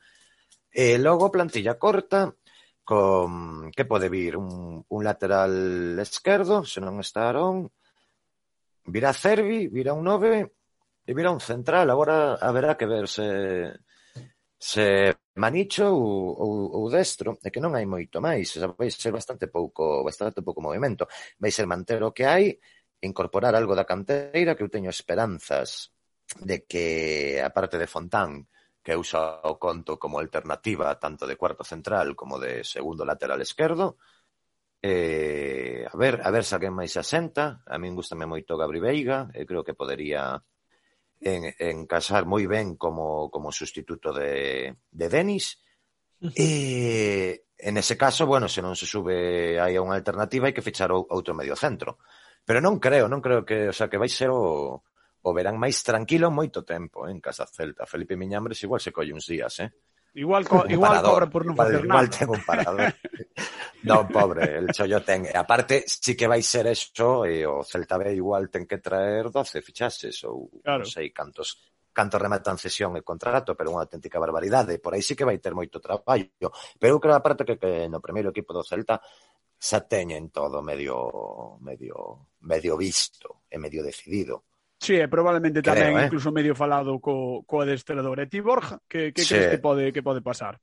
Speaker 7: eh, e logo plantilla corta, con que pode vir? Un, un lateral esquerdo, se non está Arón, virá Cervi, virá un 9 e virá un central. Agora haberá que ver se, se Manicho ou ou ou destro, é que non hai moito máis, o sea, vai ser bastante pouco, bastante pouco movimento. Vai ser manter o que hai, incorporar algo da canteira que eu teño esperanzas de que a parte de Fontán que eu xa o conto como alternativa tanto de cuarto central como de segundo lateral esquerdo, Eh, a ver, a ver se alguén máis se asenta. A min gustame moito Gabri Veiga, e creo que podería en, encaixar moi ben como, como sustituto de, de Denis. E, en ese caso, bueno, se non se sube aí a unha alternativa hai que fichar outro medio centro. Pero non creo, non creo que, o sea, que vai ser o, o verán máis tranquilo moito tempo eh, en casa Celta. Felipe Miñambres igual se colle uns días, eh?
Speaker 2: Igual, co igual cobra por non facer nada.
Speaker 7: Igual ten un parador. non, pobre, el chollo ten. E aparte, sí que vai ser eso, e o Celta B igual ten que traer 12 fichaxes, ou
Speaker 2: claro.
Speaker 7: non sei cantos canto rematan cesión e contrato, pero unha auténtica barbaridade. Por aí sí que vai ter moito traballo. Pero eu creo, aparte, que, que no primeiro equipo do Celta xa teñen todo medio medio medio visto e medio decidido.
Speaker 2: Sí, e probablemente tamén Creo,
Speaker 7: eh?
Speaker 2: incluso medio falado co, co adestrador. E ti, Borja, que, que
Speaker 7: sí.
Speaker 2: crees que pode, que pode pasar?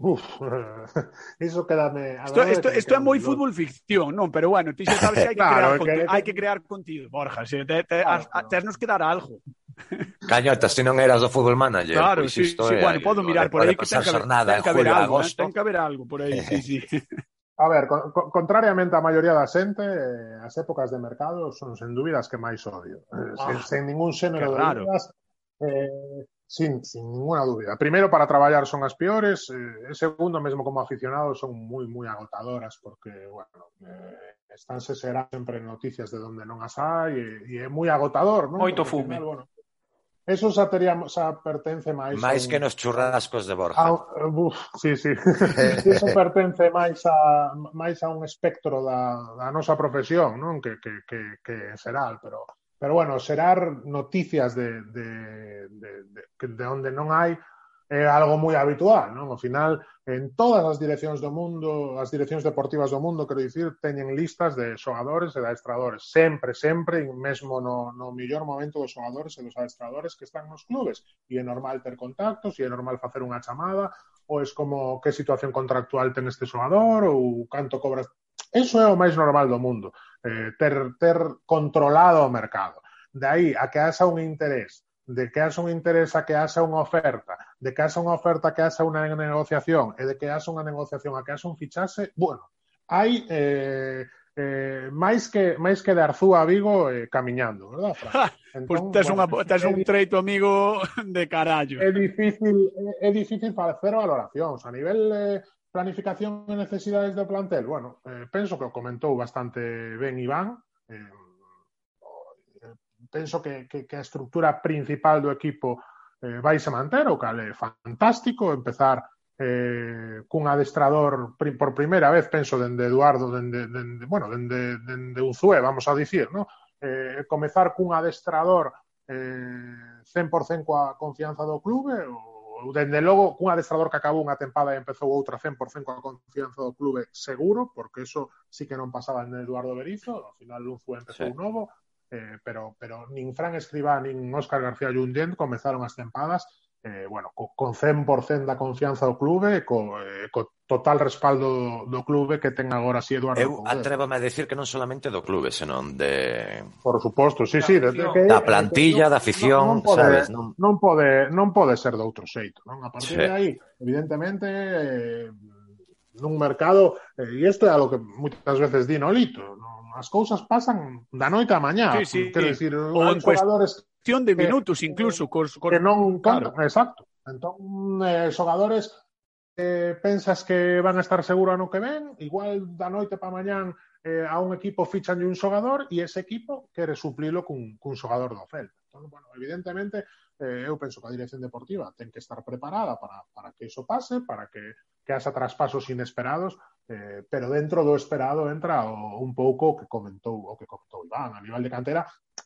Speaker 6: Uf, iso quedame...
Speaker 2: Isto, isto, isto é moi fútbol ficción, non? Pero bueno, ti xa sabes que hai que,
Speaker 6: claro,
Speaker 2: crear,
Speaker 6: que...
Speaker 2: Contido, hai que crear contido, Borja. Se te, te,
Speaker 6: claro,
Speaker 2: a, no. nos que dar algo.
Speaker 7: Cañota, se non eras do fútbol manager.
Speaker 2: Claro,
Speaker 7: pois
Speaker 2: sí,
Speaker 7: isto
Speaker 2: sí,
Speaker 7: é,
Speaker 2: bueno, podo mirar por aí que ten que, ten que haber algo, ten que haber algo por aí, sí, sí.
Speaker 6: A ver, con, con, contrariamente á maioría da xente, eh, as épocas de mercado son sen dúbidas que máis odio. Eh,
Speaker 2: ah,
Speaker 6: sen, sen ningún xénero de dúbidas, eh, sin, sin ninguna dúbida. Primeiro, para traballar son as peores, eh, e segundo, mesmo como aficionado, son moi, moi agotadoras, porque, bueno, eh, estánse será sempre noticias de donde non as hai, e, e é moi agotador, non?
Speaker 3: Moito fume.
Speaker 6: Final, bueno, Eso xa tería, xa pertence máis...
Speaker 7: Máis
Speaker 6: un...
Speaker 7: que nos churrascos de Borja.
Speaker 6: A, uf, sí, sí. Eso pertence máis a, máis a un espectro da, da nosa profesión, non? Que, que, que, que será, pero... Pero bueno, xerar noticias de, de, de, de, de onde non hai é algo moi habitual, non? Ao final, en todas as direccións do mundo, as direccións deportivas do mundo, quero dicir, teñen listas de xogadores e de adestradores, sempre, sempre, mesmo no, no millor momento dos xogadores e dos adestradores que están nos clubes, e é normal ter contactos, e é normal facer unha chamada, ou es como que situación contractual ten este xogador, ou canto cobras... Eso é o máis normal do mundo, eh, ter, ter controlado o mercado. De aí a que haxa un interés de que haxa un interés a que haxa unha oferta, de que haxa unha oferta a que haxa unha negociación e de que haxa unha negociación a que haxa un fichaxe, bueno, hai eh, eh, máis que máis que de Arzúa a Vigo eh, camiñando, verdad, Fran? Entón,
Speaker 2: pues tes,
Speaker 6: bueno,
Speaker 2: unha,
Speaker 6: tes
Speaker 2: un treito amigo de carallo.
Speaker 6: É difícil é, é difícil facer valoracións a nivel eh, planificación e necesidades do plantel. Bueno, eh, penso que o comentou bastante ben Iván, eh, penso que, que, que a estructura principal do equipo eh, vai se manter, o cal é fantástico, empezar eh, cun adestrador por primeira vez, penso, dende Eduardo, dende, dende bueno, dende, dende Uzue, vamos a dicir, no? eh, comezar cun adestrador eh, 100% coa confianza do clube, ou dende logo cun adestrador que acabou unha tempada e empezou outra 100% coa confianza do clube seguro, porque eso sí que non pasaba en Eduardo Berizo, ao final Uzue empezou
Speaker 7: sí.
Speaker 6: novo, eh, pero, pero nin Fran Escribá nin Óscar García Llundent comezaron as tempadas eh, bueno, co, con 100% da confianza do clube, co, eh, co total respaldo do clube que ten agora si Eduardo.
Speaker 7: Eu atrévame a decir que non solamente do clube, senón de
Speaker 6: Por suposto, sí, sí, desde que
Speaker 7: da plantilla, da afición,
Speaker 6: non, non pode,
Speaker 7: sabes, non...
Speaker 6: non pode non pode ser de outro xeito, non? A partir
Speaker 7: sí.
Speaker 6: de aí, evidentemente eh, nun mercado, e isto é algo que moitas veces di Nolito, non, as cousas pasan da noite á mañá,
Speaker 2: sí, sí,
Speaker 6: quero dicir,
Speaker 2: ou en
Speaker 6: xogadores
Speaker 2: cuestión de minutos que, incluso cos, cos...
Speaker 6: que non
Speaker 2: cantan,
Speaker 6: claro. exacto. Entón, eh, xogadores eh, pensas que van a estar seguro ano que ven, igual da noite para mañán eh, a un equipo fichan un xogador e ese equipo quere suplilo cun, cun xogador do Celta. Entón, bueno, evidentemente, eh, eu penso que a dirección deportiva ten que estar preparada para, para que iso pase, para que que haxa traspasos inesperados, eh, pero dentro do esperado entra o, un pouco o que comentou o que comentou Iván a nivel de cantera.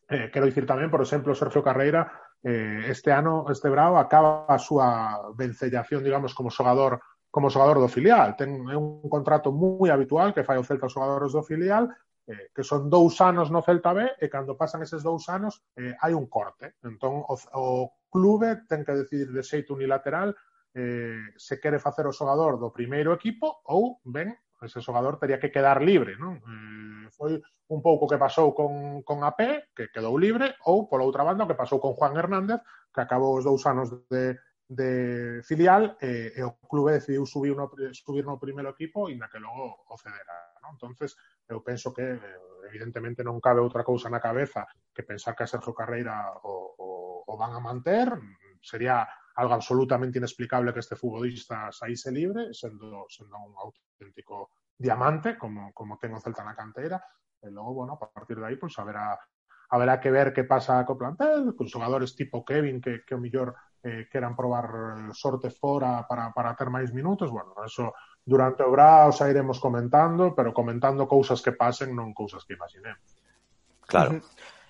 Speaker 6: Eh, quero dicir tamén, por exemplo, Sergio Carreira eh, este ano, este brao, acaba a súa vencellación, digamos, como xogador como xogador do filial. Ten un contrato moi habitual que fai o Celta aos xogadores do filial, eh, que son dous anos no Celta B e cando pasan eses dous anos eh, hai un corte. Entón, o, o clube ten que decidir de xeito unilateral eh, se quere facer o xogador do primeiro equipo ou, ben, ese xogador teria que quedar libre, non? Eh, foi un pouco que pasou con, con AP, que quedou libre, ou, pola outra banda, o que pasou con Juan Hernández, que acabou os dous anos de, de filial eh, e o clube decidiu subir no, subir no primeiro equipo e na que logo o cedera. Non? entonces eu penso que evidentemente non cabe outra cousa na cabeza que pensar que a Sergio Carreira o, o, o van a manter sería algo absolutamente inexplicable que este futbolista saíse libre, sendo, sendo un auténtico diamante, como, como ten o Celta na cantera, e logo, bueno, a partir de aí, pois, pues, haberá, haberá que ver que pasa co plantel, con xogadores tipo Kevin que, que o millor eh, queran probar eh, sorte fora para, para ter máis minutos, bueno, eso durante o brao xa iremos comentando, pero comentando cousas que pasen, non cousas que imaginemos.
Speaker 7: Claro.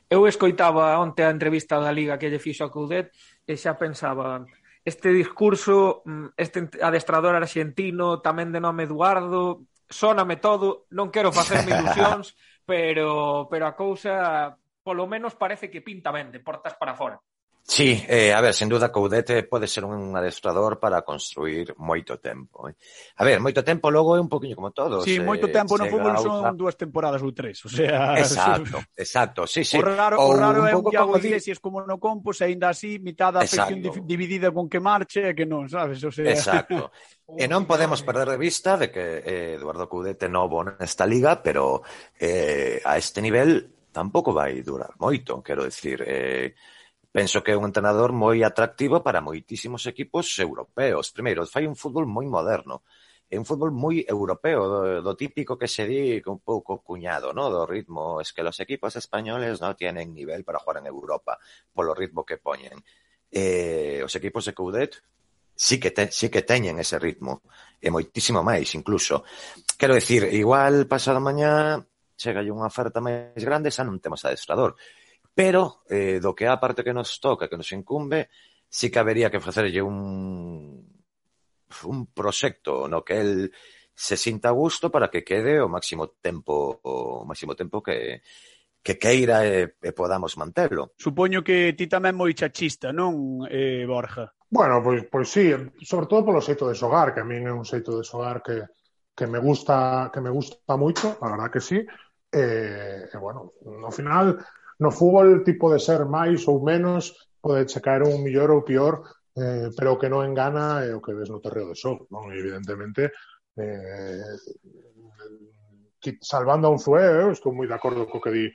Speaker 3: Eu escoitaba onte a entrevista da Liga que lle fixo a Coudet e xa pensaba este discurso, mm, este adestrador argentino, tamén de nome Eduardo, sóname todo, non quero facerme ilusións, pero, pero a cousa polo menos parece que pinta ben de portas para fora.
Speaker 7: Sí, eh, a ver, sen duda Coudete pode ser un adestrador para construir moito tempo. Eh? A ver, moito tempo logo é un poquinho como todos.
Speaker 2: Sí, moito eh, tempo no fútbol son outra... dúas temporadas ou tres, o sea...
Speaker 7: Exacto, exacto, sí, sí.
Speaker 2: O raro, o raro é un Iago Iglesias como no Compos, ainda así, mitad da afección dividida con que marche e que non, sabes? O sea...
Speaker 7: Exacto. E non podemos eh. perder de vista de que eh, Eduardo Coudete novo nesta liga, pero eh, a este nivel tampouco vai durar moito, quero decir... Eh, penso que é un entrenador moi atractivo para moitísimos equipos europeos. Primeiro, fai un fútbol moi moderno é un fútbol moi europeo, do, do típico que se di un pouco cuñado, ¿no? do ritmo, es que los equipos españoles no tienen nivel para jugar en Europa, polo ritmo que poñen. Eh, os equipos de Coudet sí que, te, sí que teñen ese ritmo, e moitísimo máis incluso. Quero decir, igual pasado mañá chega unha oferta máis grande, xa non temos adestrador. Pero, eh, do que é a parte que nos toca, que nos incumbe, si que habería que facerlle un un proxecto no que el se sinta a gusto para que quede o máximo tempo o máximo tempo que que queira e, e podamos mantelo.
Speaker 2: Supoño que ti tamén moi chachista, non, eh, Borja?
Speaker 6: Bueno, pois, pois sí, sobre todo polo xeito de xogar, que a min é un xeito de xogar que, que me gusta que me gusta moito, a verdad que sí. E, eh, e bueno, no final, No fútbol ti pode ser máis ou menos, pode che caer un millor ou pior, eh, pero o que non engana é o que ves no terreo de xogo, non? Evidentemente, eh, salvando a un Zue, eu estou moi de acordo co que di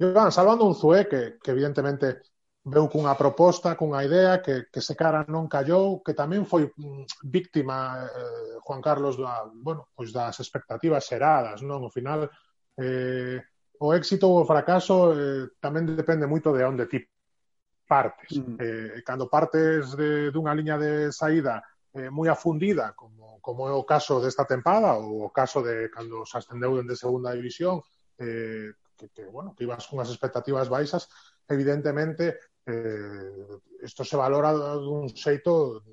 Speaker 6: Iván, salvando un Zue que, que evidentemente veu cunha proposta, cunha idea que, que se cara non callou, que tamén foi mm, víctima eh, Juan Carlos da, bueno, pois das expectativas xeradas, non? Ao final eh, o éxito ou o fracaso eh, tamén depende moito de onde ti partes. Mm. Eh, cando partes de, dunha liña de saída eh, moi afundida, como, como é o caso desta tempada, ou o caso de cando se ascendeu dende segunda división, eh, que, que, bueno, que ibas cunhas expectativas baixas, evidentemente eh, isto se valora dun xeito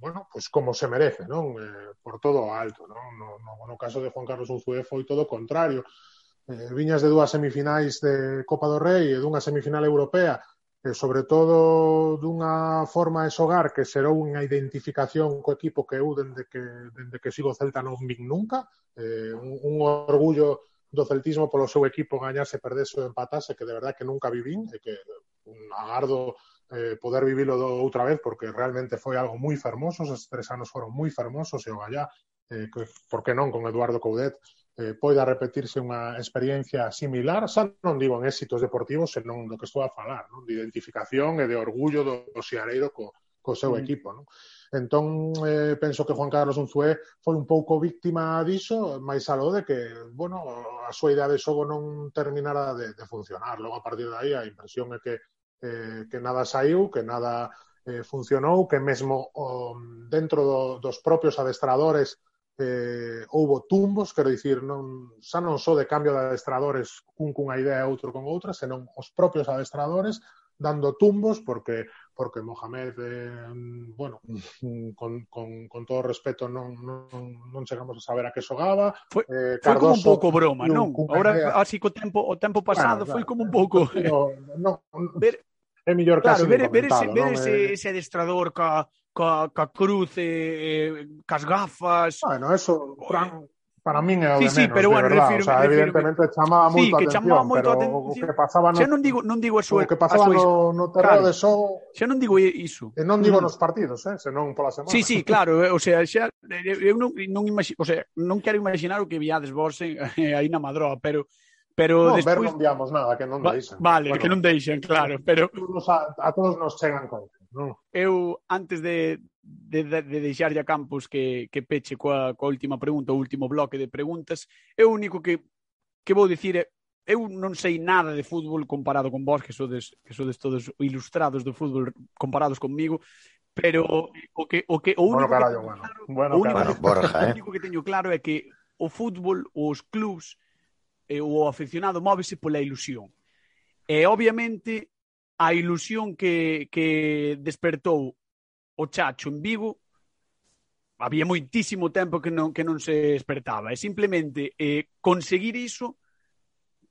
Speaker 6: bueno, pues como se merece, non? Eh, por todo alto, non? No, no, no caso de Juan Carlos Unzué foi todo o contrario. Eh, viñas de dúas semifinais de Copa do Rei e dunha semifinal europea, e sobre todo dunha forma de xogar que serou unha identificación co equipo que eu dende que, dende que sigo Celta non vin nunca, eh, un, un orgullo do celtismo polo seu equipo gañarse, perderse ou empatase, que de verdad que nunca vivín, e que un agardo eh, poder vivilo do, outra vez, porque realmente foi algo moi fermoso, os tres anos foron moi fermosos, e o Gallá, eh, que, por que non, con Eduardo Coudet, eh, poida repetirse unha experiencia similar, xa non digo en éxitos deportivos, senón do que estou a falar, non? de identificación e de orgullo do, do Xeareiro co, co seu mm. equipo. Non? Entón, eh, penso que Juan Carlos Unzué foi un pouco víctima diso, máis aló de que, bueno, a súa idea de xogo non terminara de, de funcionar. Logo, a partir de aí, a impresión é que, eh, que nada saiu, que nada eh, funcionou, que mesmo oh, dentro do, dos propios adestradores eh, houbo tumbos, quero dicir, non, xa non só de cambio de adestradores un cunha idea e outro con outra, senón os propios adestradores dando tumbos porque porque Mohamed eh, bueno, con, con, con todo respeto non, non, non chegamos a saber a que xogaba.
Speaker 2: Foi, eh, Cardoso, foi como un pouco broma, non? Un, Ahora idea. así co tempo, o tempo pasado bueno, foi como un pouco
Speaker 6: no, no, ver, é mellor claro,
Speaker 2: ver, ver ese, ver ese, ese adestrador ca ca, ca cruz, eh, cas gafas...
Speaker 6: Ah, bueno, eso, Fran, para min é o
Speaker 2: sí,
Speaker 6: de menos,
Speaker 2: sí, pero,
Speaker 6: de bueno, verdad.
Speaker 2: Refiro,
Speaker 6: o sea,
Speaker 2: refiro,
Speaker 6: evidentemente chamaba
Speaker 2: sí, moito
Speaker 6: atención,
Speaker 2: chamaba moito
Speaker 6: pero
Speaker 2: atención.
Speaker 6: o que pasaba no,
Speaker 2: xa non digo, non digo a súa,
Speaker 6: o que pasaba
Speaker 2: súa,
Speaker 6: no, no terreno
Speaker 2: claro,
Speaker 6: de sol...
Speaker 2: Xa non digo iso.
Speaker 6: E non digo
Speaker 2: mm.
Speaker 6: nos partidos, eh, senón pola semana.
Speaker 2: Sí, sí, claro, eh, o sea, xa, eh, eh, eu non, non, imagino, o sea, non quero imaginar o que viades vos en, aí na Madroa, pero pero
Speaker 6: no,
Speaker 2: despois...
Speaker 6: ver non viamos nada, que non deixan.
Speaker 2: Vale,
Speaker 6: bueno,
Speaker 2: que non deixan, claro, pero...
Speaker 6: A, a todos nos chegan con no.
Speaker 2: Eu, antes de, de, de deixarlle a Campos que, que peche coa, coa última pregunta, o último bloque de preguntas, eu único que, que vou dicir é eu non sei nada de fútbol comparado con vos, que sodes, que sodes todos ilustrados do fútbol comparados comigo, pero o que o que o único
Speaker 6: bueno, carallo, que bueno.
Speaker 2: Claro,
Speaker 6: bueno,
Speaker 2: o único,
Speaker 7: bueno, Borja, o
Speaker 2: único que teño claro é que o fútbol, os clubs, eh, o aficionado móvese pola ilusión. E obviamente a ilusión que, que despertou o Chacho en Vigo había moitísimo tempo que non, que non se despertaba e simplemente eh, conseguir iso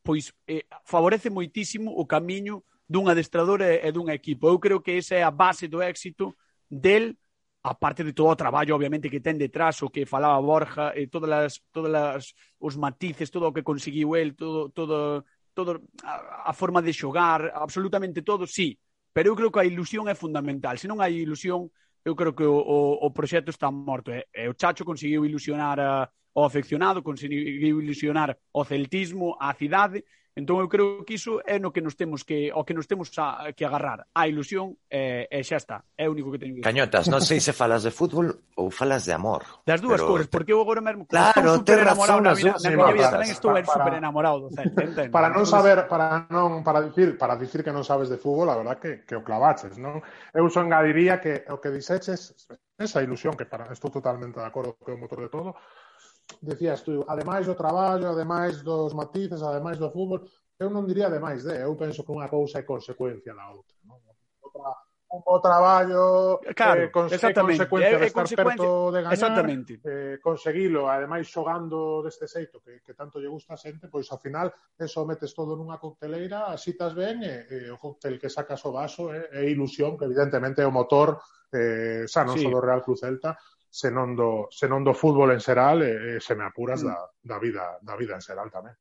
Speaker 2: pois eh, favorece moitísimo o camiño dun adestrador e, e dun equipo. Eu creo que esa é a base do éxito del a parte de todo o traballo, obviamente, que ten detrás, o que falaba Borja, e todas as, todas as, os matices, todo o que conseguiu el, todo, todo todo a, a forma de xogar, absolutamente todo, sí, pero eu creo que a ilusión é fundamental. Se non hai ilusión, eu creo que o, o, o proxecto está morto. E, e o Chacho conseguiu ilusionar eh, a, ao afeccionado, conseguiu ilusionar ao celtismo, á cidade, Entón eu creo que iso é no que nos temos que o que nos temos a, que agarrar, a ilusión e, e xa está, é o único que teño.
Speaker 7: Cañotas, non sei se falas de fútbol ou falas de amor.
Speaker 2: Das dúas pero... cores, porque eu agora mesmo
Speaker 7: claro,
Speaker 2: estou super
Speaker 7: enamorado
Speaker 2: na vida, na miña vida tamén estou
Speaker 6: para,
Speaker 2: super enamorado do Celta, entendo.
Speaker 6: Para non saber, para non para dicir, para dicir que non sabes de fútbol, a verdad que que o clavaches, non? Eu só engadiría que o que dixeches esa ilusión que para estou totalmente de acordo que é o motor de todo, decías tú, ademais do traballo, ademais dos matices, ademais do fútbol, eu non diría ademais de, eu penso que unha cousa é consecuencia da outra, non? Outra, o traballo eh,
Speaker 2: claro,
Speaker 6: eh, con,
Speaker 2: exactamente.
Speaker 6: consecuencia de estar consecuencia, perto de gañar
Speaker 2: exactamente.
Speaker 6: eh, conseguilo, ademais xogando deste xeito que, que tanto lle gusta a xente pois ao final eso metes todo nunha cocteleira así tas ben e, e o cóctel que sacas o vaso é, eh, é ilusión que evidentemente é o motor eh, xa non sí. só do Real Cruz Celta senón do, senón do fútbol en xeral e, e se me apuras mm. da, da, vida, da vida en xeral tamén.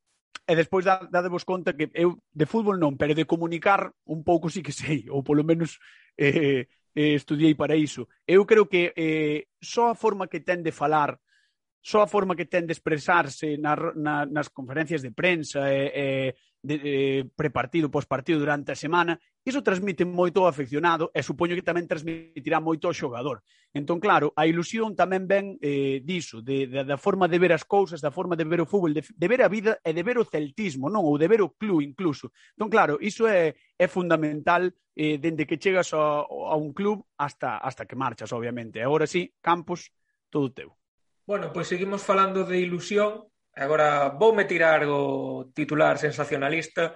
Speaker 2: E despois dadevos conta que eu de fútbol non, pero de comunicar un pouco sí que sei, ou polo menos eh, eh, estudiei para iso. Eu creo que eh, só a forma que ten de falar, só a forma que ten de expresarse na, na, nas conferencias de prensa, eh, eh, de, de prepartido, pospartido durante a semana, iso transmite moito ao afeccionado e supoño que tamén transmitirá moito ao xogador. Entón, claro, a ilusión tamén ven eh, diso, de, de, da forma de ver as cousas, da forma de ver o fútbol, de, de ver a vida e de ver o celtismo, non? Ou de ver o club incluso. Entón, claro, iso é, é fundamental eh, dende que chegas a, a un club hasta, hasta que marchas, obviamente. E agora sí, Campos, todo teu.
Speaker 3: Bueno, pois pues seguimos falando de ilusión Agora voume tirar o titular sensacionalista.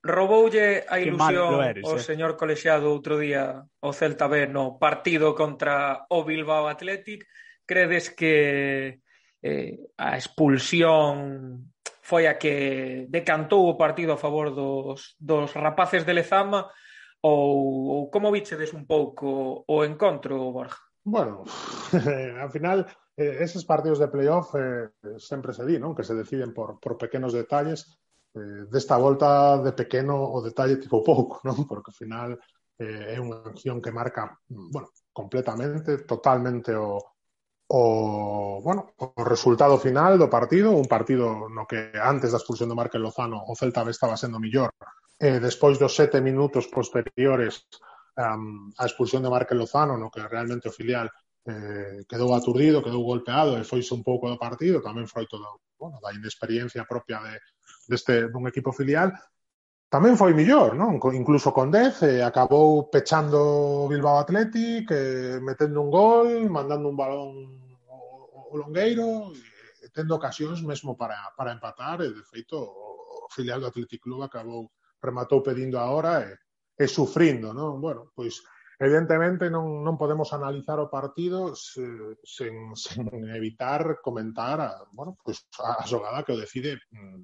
Speaker 3: Roboulle a ilusión eres, o eh? señor colexiado outro día o Celta B no partido contra o Bilbao Athletic. Credes que eh, a expulsión foi a que decantou o partido a favor dos, dos rapaces de Lezama ou, ou como vichedes un pouco o encontro, Borja?
Speaker 6: Bueno, ao final eh, eses partidos de playoff eh, sempre se di, non? Que se deciden por, por pequenos detalles. Eh, desta volta de pequeno o detalle tipo pouco, non? Porque ao final eh, é unha acción que marca, bueno, completamente, totalmente o, o, bueno, o resultado final do partido, un partido no que antes da expulsión do Marque Lozano o Celta estaba sendo millor. Eh, despois dos sete minutos posteriores um, a expulsión de Marque Lozano, no que realmente o filial eh, quedou aturdido, quedou golpeado e foise un pouco do partido, tamén foi todo bueno, da inexperiencia propia de, deste, dun equipo filial, tamén foi millor, non? Incluso con 10 eh, acabou pechando Bilbao Athletic, eh, metendo un gol, mandando un balón o, o longueiro, e, tendo ocasións mesmo para, para empatar, e de feito o filial do Athletic Club acabou rematou pedindo a hora e, e sufrindo, non? Bueno, pois Evidentemente non, non podemos analizar o partido se, sen, sen evitar comentar a, bueno, pues, a, xogada que o decide mm,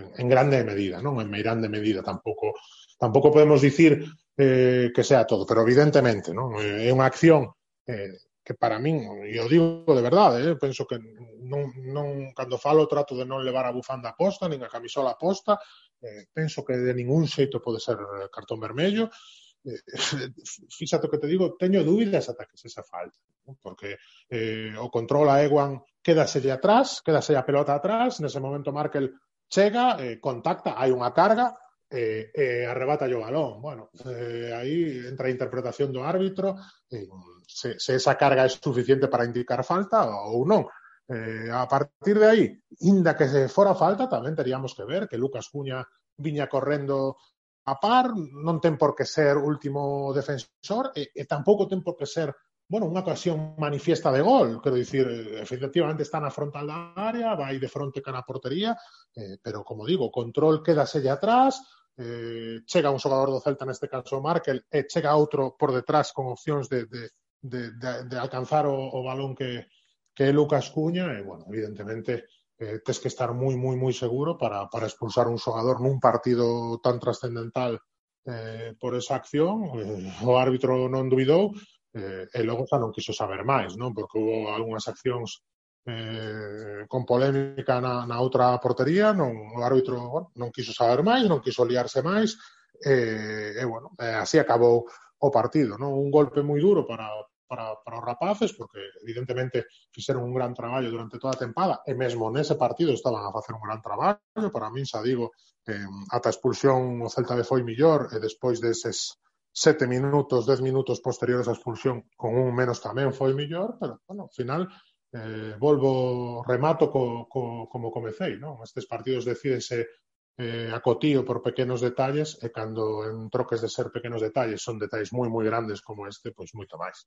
Speaker 6: en, en grande medida, non en grande medida. Tampouco tampouco podemos dicir eh, que sea todo, pero evidentemente non eh, é unha acción eh, que para min, e o digo de verdade, eh, penso que non, non, cando falo trato de non levar a bufanda posta, nin a camisola posta, eh, penso que de ningún xeito pode ser cartón vermello, eh, Eh, fíxate o que te digo, teño dúbidas ata que se se falta, ¿no? porque eh, o control a Ewan quédaselle atrás, quédase a pelota atrás, nese momento Markel chega, eh, contacta, hai unha carga, eh, eh, arrebata o balón. Bueno, eh, aí entra a interpretación do árbitro, eh, se, se esa carga é suficiente para indicar falta ou non. Eh, a partir de aí, inda que se fora falta, tamén teríamos que ver que Lucas Cuña viña correndo a par, non ten por que ser último defensor e, e tampouco ten por que ser bueno, unha ocasión manifiesta de gol, quero dicir, efectivamente está na frontal da área, vai de fronte cara a portería, eh, pero como digo, control quédaselle atrás, eh, chega un xogador do Celta, neste caso Markel, e chega outro por detrás con opcións de, de, de, de, de alcanzar o, o balón que, que é Lucas Cuña, e, bueno, evidentemente, eh, tens que estar moi, moi, moi seguro para, para expulsar un xogador nun partido tan trascendental eh, por esa acción, eh, o árbitro non duvidou, eh, e logo xa non quiso saber máis, non? porque hubo algunhas accións eh, con polémica na, na outra portería, non, o árbitro bueno, non quiso saber máis, non quiso liarse máis, e, eh, e bueno, eh, así acabou o partido, non? Un golpe moi duro para, para, para os rapaces, porque evidentemente fixeron un gran traballo durante toda a tempada, e mesmo nese partido estaban a facer un gran traballo, para min, xa digo, eh, ata a expulsión o Celta de foi millor, e despois deses sete minutos, dez minutos posteriores á expulsión, con un menos tamén foi millor, pero, bueno, ao final, eh, volvo, remato co, co, como comecei, non? Estes partidos decídense eh, acotío por pequenos detalles e cando en troques de ser pequenos detalles son detalles moi moi grandes como este, pois moito máis.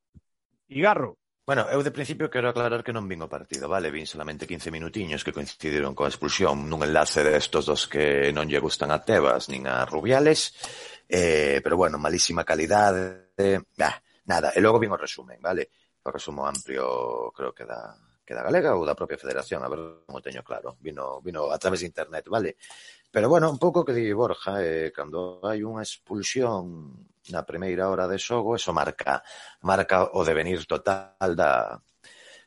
Speaker 2: Igarro.
Speaker 7: Bueno, eu de principio quero aclarar que non vin o partido, vale? Vin solamente 15 minutiños que coincidiron coa expulsión nun enlace destos dos que non lle gustan a Tebas nin a Rubiales, eh, pero bueno, malísima calidade, eh, nada, e logo vin o resumen, vale? O resumo amplio creo que da, que da Galega ou da propia Federación, a ver, non o teño claro, vino, vino a través de internet, vale? Pero bueno, un pouco que di Borja, eh, cando hai unha expulsión na primeira hora de xogo, eso marca marca o devenir total da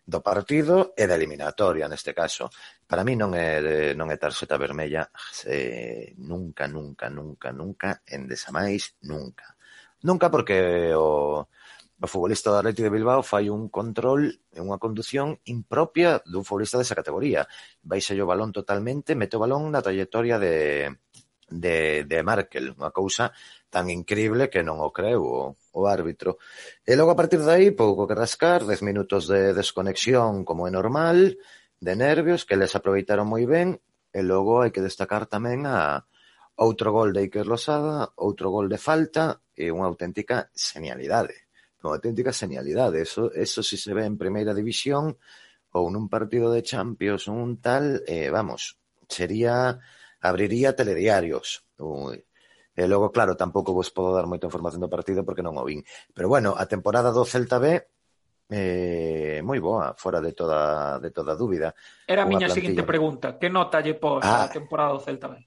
Speaker 7: do partido e da eliminatoria neste caso. Para mí non é non é tarxeta vermella eh, nunca, nunca, nunca, nunca, en desamais nunca. Nunca porque o o futbolista do Atlético de Bilbao fai un control e unha condución impropia dun futbolista desa categoría. Baixa o balón totalmente, mete o balón na trayectoria de, de, de Markel, unha cousa tan increíble que non o creu o, o árbitro. E logo a partir de aí, pouco que rascar, 10 minutos de desconexión como é normal, de nervios, que les aproveitaron moi ben, e logo hai que destacar tamén a, outro gol de Iker Losada, outro gol de falta e unha auténtica genialidade con auténtica genialidade. Eso, eso si se ve en primeira división ou nun partido de Champions ou un tal, eh, vamos, sería abriría telediarios. Ui. E eh, logo, claro, tampouco vos podo dar moita información do partido porque non o vin. Pero bueno, a temporada do Celta B eh, moi boa, fora de toda de toda dúbida.
Speaker 3: Era a miña plantilla. seguinte pregunta, que nota lle pos ah, a temporada do Celta B?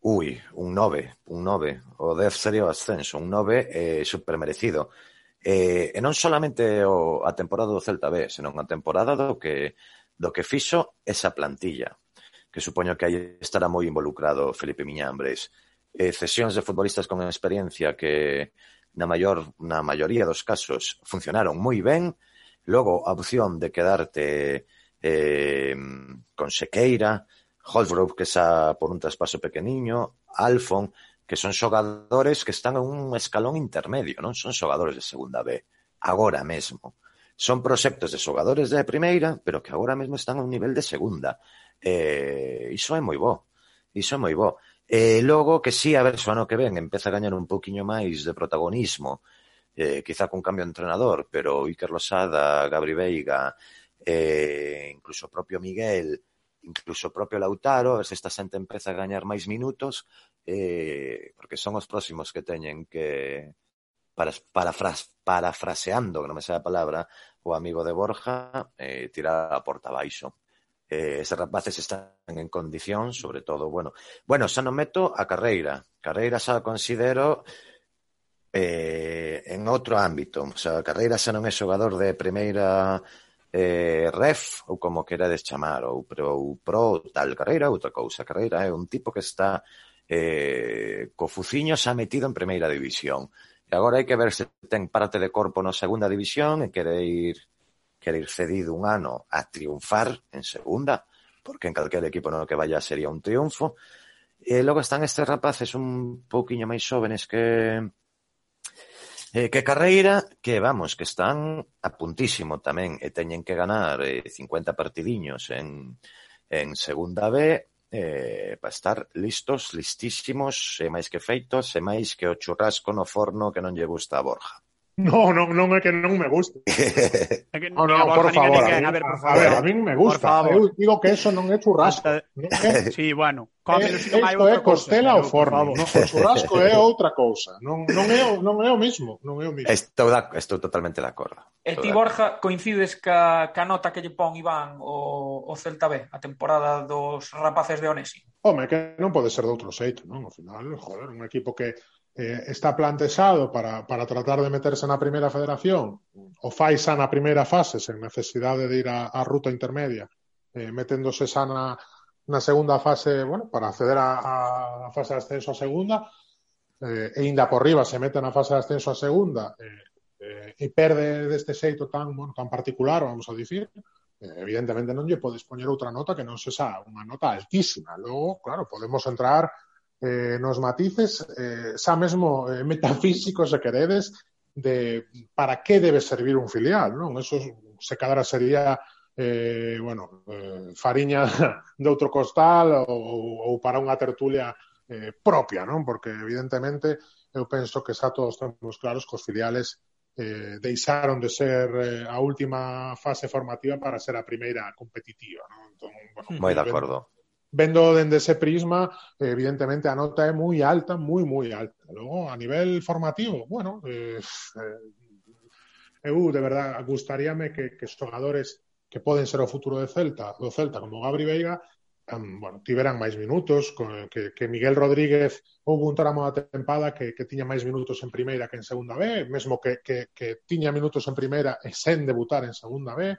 Speaker 7: Ui, un 9, un 9. O 10 sería o ascenso, un 9 eh, supermerecido. merecido E, e non solamente o, a temporada do Celta B, senón a temporada do que, do que fixo esa plantilla, que supoño que aí estará moi involucrado Felipe Miñambres. Eh, cesións de futbolistas con experiencia que na maior na maioría dos casos funcionaron moi ben, logo a opción de quedarte eh, con Sequeira, Holbrook que xa por un traspaso pequeniño, Alfon, que son xogadores que están en un escalón intermedio, non son xogadores de segunda B, agora mesmo. Son proxectos de xogadores de primeira, pero que agora mesmo están a un nivel de segunda. Eh, iso é moi bo, iso é moi bo. E eh, logo que sí, a ver, o ano que ven empeza a gañar un poquinho máis de protagonismo, eh, quizá con cambio de entrenador, pero Iker Losada, Gabri Veiga, eh, incluso propio Miguel, incluso propio Lautaro, a ver se esta xente empeza a gañar máis minutos, eh, porque son os próximos que teñen que para, para fras, parafraseando, que non me sei a palabra, o amigo de Borja, eh, tirar a porta baixo. Eh, estes rapaces están en condición, sobre todo, bueno, bueno, xa non meto a carreira. Carreira xa considero eh, en outro ámbito. O sea, Carreira xa non é xogador de primeira eh, ref, ou como querades chamar, ou, ou pro tal Carreira, outra cousa. Carreira é un tipo que está eh, co Fuciño xa metido en primeira división. E agora hai que ver se ten parte de corpo na segunda división e quere ir, quere ir cedido un ano a triunfar en segunda, porque en calquer equipo no que vaya sería un triunfo. E logo están estes rapaces un pouquiño máis xóvenes que, Eh, que Carreira, que vamos, que están a puntísimo tamén e teñen que ganar eh, 50 partidiños en, en segunda B eh, para estar listos, listísimos, e máis que feitos, e máis que o churrasco no forno que non lle gusta a Borja.
Speaker 6: No, non, non é que non me guste. É que, no, no, por favor, a, mí, a, ver, por favor. a ver, a min me gusta. Eu digo que eso non é churrasco. Non é...
Speaker 2: Sí, bueno.
Speaker 6: Come, é, isto é costela ou forno. No, o churrasco é outra cousa. Non, non, é, non é o mismo. Non é o mismo.
Speaker 7: Estou, da, estou totalmente de acordo.
Speaker 3: E ti, Borja, coincides ca, ca nota que lle pon Iván o, o Celta B, a temporada dos rapaces de Onesi?
Speaker 6: Home, que non pode ser de outro xeito, non? Ao final, joder, un equipo que eh, está plantexado para, para tratar de meterse na primeira federación o fai xa na primeira fase sen necesidade de ir a, a ruta intermedia eh, meténdose xa na, na segunda fase bueno, para acceder a, a fase de ascenso a segunda eh, e ainda por riba se mete na fase de ascenso a segunda eh, eh, e perde deste xeito tan, bueno, tan particular, vamos a dicir, eh, evidentemente non lle podes poñer outra nota que non se xa unha nota altísima. Logo, claro, podemos entrar eh, nos matices, eh, xa mesmo eh, metafísicos, se queredes, de para que debe servir un filial, non? Eso se cadra sería eh, bueno, eh, fariña de outro costal ou, ou para unha tertulia eh, propia, non? Porque evidentemente eu penso que xa todos temos claros que os filiales eh, deixaron de ser eh, a última fase formativa para ser a primeira competitiva. Non? Entón, bueno,
Speaker 7: Moi de acordo
Speaker 6: vendo dende ese prisma, evidentemente a nota é moi alta, moi, moi alta. Logo, a nivel formativo, bueno, eh, eu de verdad gustaríame que, que xogadores que poden ser o futuro de Celta, do Celta como Gabri Veiga, um, bueno, tiveran máis minutos, que, que Miguel Rodríguez houve un tramo da tempada que, que tiña máis minutos en primeira que en segunda B, mesmo que, que, que tiña minutos en primeira e sen debutar en segunda B,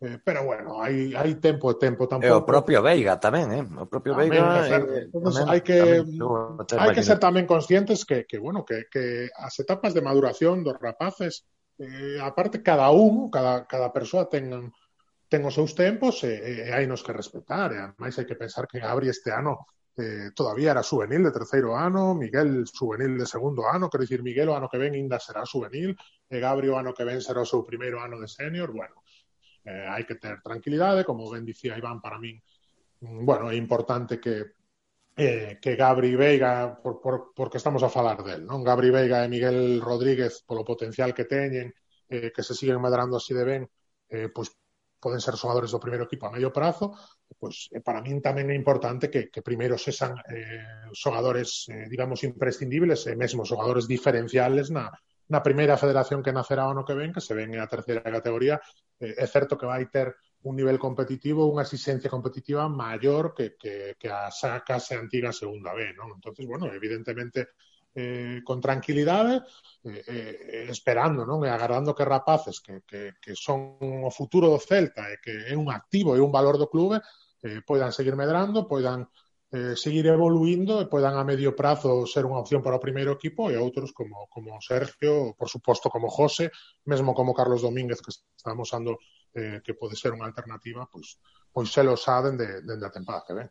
Speaker 6: Eh, pero bueno, hai, hai tempo e tempo tampouco.
Speaker 7: E o propio Veiga tamén, eh? O propio
Speaker 6: tamén,
Speaker 7: Veiga...
Speaker 6: Eh, Entonces,
Speaker 7: tamén,
Speaker 6: hai que,
Speaker 7: tamén, mm,
Speaker 6: hai que ser tamén conscientes que, que, bueno, que, que as etapas de maduración dos rapaces, eh, aparte cada un, cada, cada persoa ten, ten os seus tempos e, e hai nos que respetar. E, ademais, hai que pensar que Gabri este ano eh, todavía era juvenil de terceiro ano, Miguel juvenil de segundo ano, quero dicir, Miguel o ano que ven ainda será juvenil, e Gabri o ano que ven será o seu primeiro ano de senior, bueno, eh, hai que ter tranquilidade, como ben dicía Iván, para min, mm, bueno, é importante que eh, que Gabri Veiga, por, por, porque estamos a falar del, non? Gabri Veiga e Miguel Rodríguez, polo potencial que teñen, eh, que se siguen medrando así de ben, eh, pois poden ser xogadores do primeiro equipo a medio prazo, pois eh, para min tamén é importante que, que primeiro sexan eh, xogadores, eh, digamos, imprescindibles e mesmo xogadores diferenciales na, na primeira federación que nacerá ano que ven, que se ven na terceira categoría, eh, é certo que vai ter un nivel competitivo, unha exigencia competitiva maior que, que, que a case antiga segunda B, non? Entonces, bueno, evidentemente eh, con tranquilidade eh, eh, esperando non e agardando que rapaces que, que, que son o futuro do Celta e que é un activo e un valor do clube eh, poidan seguir medrando, poidan eh, seguir evoluindo e podan a medio prazo ser unha opción para o primeiro equipo e outros como, como Sergio, por suposto como José, mesmo como Carlos Domínguez que está mostrando eh, que pode ser unha alternativa, pois, pois se lo de dende, de a tempada que ven.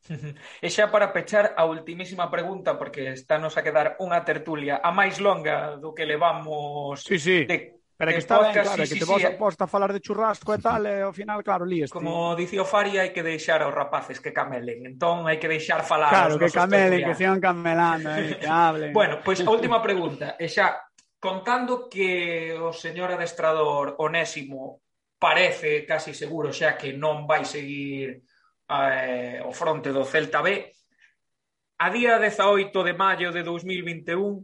Speaker 3: E xa para pechar a ultimísima pregunta, porque está nos a quedar unha tertulia a máis longa do que levamos
Speaker 2: sí, sí.
Speaker 3: de
Speaker 2: Pero que está
Speaker 3: podcast,
Speaker 2: claro,
Speaker 3: sí,
Speaker 2: que te
Speaker 3: sí,
Speaker 2: vas sí. Eh. a falar de churrasco e tal, e ao final, claro, líes.
Speaker 3: Como dicía o Fari, hai que deixar aos rapaces que camelen. Entón, hai que deixar falar
Speaker 2: Claro, que camelen, que sigan camelando, eh, que hablen.
Speaker 3: bueno, pois pues, a última pregunta. E xa, contando que o señor adestrador Onésimo parece casi seguro xa que non vai seguir eh, o fronte do Celta B, a día 18 de maio de 2021,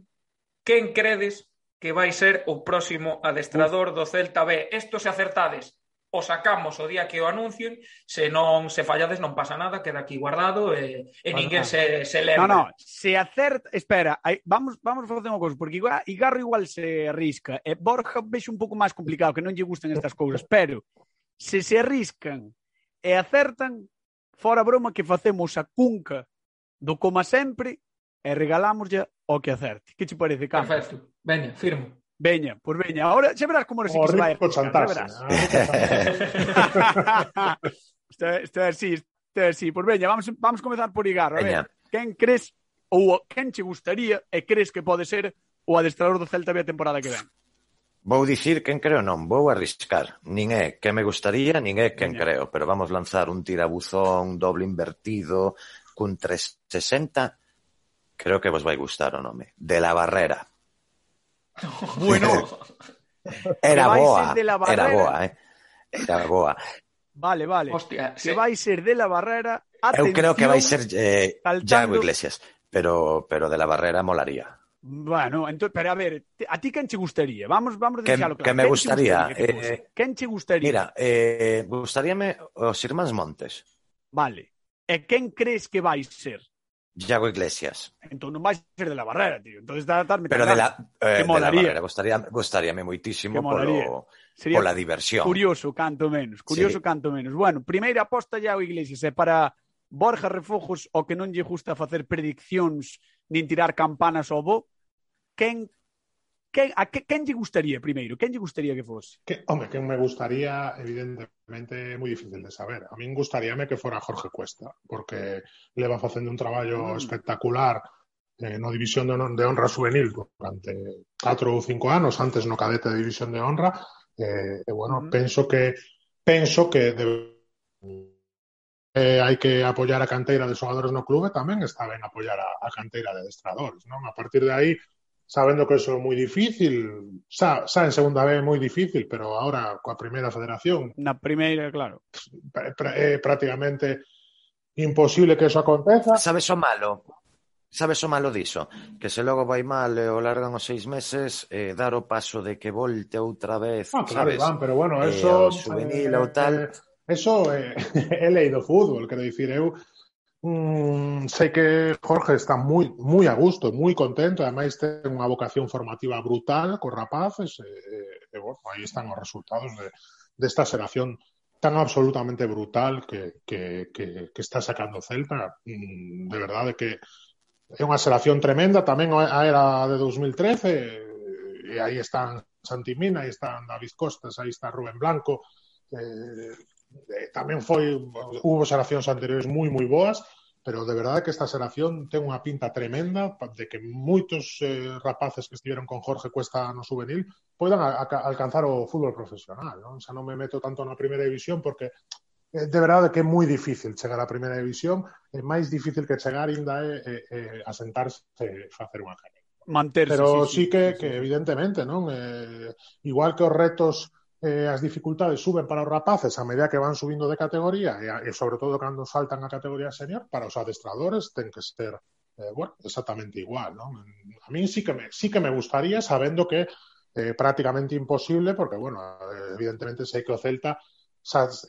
Speaker 3: quen credes que vai ser o próximo adestrador do Celta B. Esto se acertades, o sacamos o día que o anuncien, se non se fallades non pasa nada, queda aquí guardado e, e ninguén se, se lembra.
Speaker 2: No, no, se acerta, espera, aí, vamos vamos facer unha cousa, porque igual, Igarro igual se arrisca, e Borja vexo un pouco máis complicado, que non lle gustan estas cousas, pero se se arriscan e acertan, fora broma que facemos a cunca do coma sempre e regalámoslle o que acerte. Que che parece, Campo?
Speaker 3: Perfecto. Veña, firmo.
Speaker 2: Veña, pois pues veña. Ahora xa verás como
Speaker 6: nos
Speaker 2: oh, se vai. O
Speaker 6: chantaxe.
Speaker 2: Está, está así, está así. Pois pues veña, vamos, vamos comezar por Igar. A
Speaker 7: veña.
Speaker 2: ver, quen crees ou quen che gustaría e crees que pode ser o adestrador do Celta B a temporada que ven?
Speaker 7: Vou dicir quen creo non, vou arriscar. Nin é que me gustaría, nin é quen
Speaker 2: veña.
Speaker 7: creo, pero vamos lanzar un tirabuzón doble invertido cun 360 Creo que vos vai gustar o nome. De la Barrera.
Speaker 2: Bueno.
Speaker 7: era boa.
Speaker 2: De la
Speaker 7: Era boa, eh? Era boa.
Speaker 2: Vale, vale.
Speaker 3: Hostia,
Speaker 2: que
Speaker 3: sí.
Speaker 2: vai ser de la Barrera.
Speaker 7: Atención, Eu creo que vai ser eh, Jago Iglesias, pero, pero de la Barrera molaría.
Speaker 2: Bueno, entonces, pero a ver, ¿a ti quen che gustaría? Vamos, vamos a decirlo claro.
Speaker 7: Que me gustaría?
Speaker 2: Te
Speaker 7: gustaría?
Speaker 2: Eh, quen che gustaría?
Speaker 7: Mira, eh, gustaríame os Irmáns Montes.
Speaker 2: Vale. E quen crees que vai ser?
Speaker 7: Yago Iglesias.
Speaker 2: Entón non vais ser de la barrera, tío. Entón está estar
Speaker 7: Pero de la, eh,
Speaker 2: que molaría.
Speaker 7: De la barrera, gustaría, gustaríame moitísimo polo,
Speaker 2: Sería
Speaker 7: pola diversión.
Speaker 2: Curioso, canto menos. Curioso,
Speaker 7: sí.
Speaker 2: canto menos. Bueno, primeira aposta o Iglesias é para Borja Refojos o que non lle gusta facer prediccións nin tirar campanas ao bo. Quen Quen, a que, quen lle gustaría, primeiro? Quen lle gustaría que fose?
Speaker 6: Que, home, quen me gustaría, evidentemente, é moi difícil de saber. A min gustaríame que fora Jorge Cuesta, porque leva facendo un traballo
Speaker 2: mm.
Speaker 6: espectacular eh, no División de, de Honra Juvenil durante 4 ou 5 anos, antes no cadete de División de Honra, eh, e, bueno,
Speaker 2: mm.
Speaker 6: penso que penso que debe eh, hai que apoiar a canteira de xogadores no clube, tamén está ben apoiar a, a canteira de adestradores, non? A partir de aí, sabendo que eso é moi difícil, xa, xa en segunda vez é moi difícil, pero ahora coa primeira federación...
Speaker 2: Na primeira, claro.
Speaker 6: É eh, prácticamente imposible que eso aconteza.
Speaker 7: Sabes o malo? Sabes o malo diso? Que se logo vai mal e o largan os seis meses, eh, dar o paso de que volte outra vez,
Speaker 6: ah, claro,
Speaker 7: sabes?
Speaker 6: Iván, pero bueno,
Speaker 7: eh, eh,
Speaker 6: eso...
Speaker 7: Eh, o juvenil eh, ou tal...
Speaker 6: Eso é, eh, é lei do fútbol, quero dicir, eu... Eh, Mm, sé que Jorge está muy, muy a gusto, muy contento. Además, tiene una vocación formativa brutal con Rapaces. Eh, eh bueno, ahí están los resultados de, esta selección tan absolutamente brutal que, está sacando Celta. Mm, de verdad, de que es una selección tremenda. También era de 2013. Eh, y ahí están Santimina, ahí están David Costas, ahí está Rubén Blanco. Eh, eh, tamén foi hubo xeracións anteriores moi moi boas, pero de verdade que esta xeración ten unha pinta tremenda de que moitos eh, rapaces que estiveron con Jorge Cuesta no juvenil poidan a, a, alcanzar o fútbol profesional, non? Xa non me meto tanto na primeira división porque eh, de verdade que é moi difícil chegar á primeira división, é máis difícil que chegar ainda é, é, é asentarse e facer unha carreira.
Speaker 2: Manterse,
Speaker 6: Pero
Speaker 2: sí,
Speaker 6: sí, sí que, sí, que evidentemente, non? Eh, igual que os retos eh, dificultades suben para os rapaces a medida que van subindo de categoría e, e sobre todo cando saltan a categoría senior, para os adestradores ten que ser eh, bueno, exactamente igual, non? A min sí que me, sí que me gustaría sabendo que eh, prácticamente imposible porque, bueno, evidentemente sei que Celta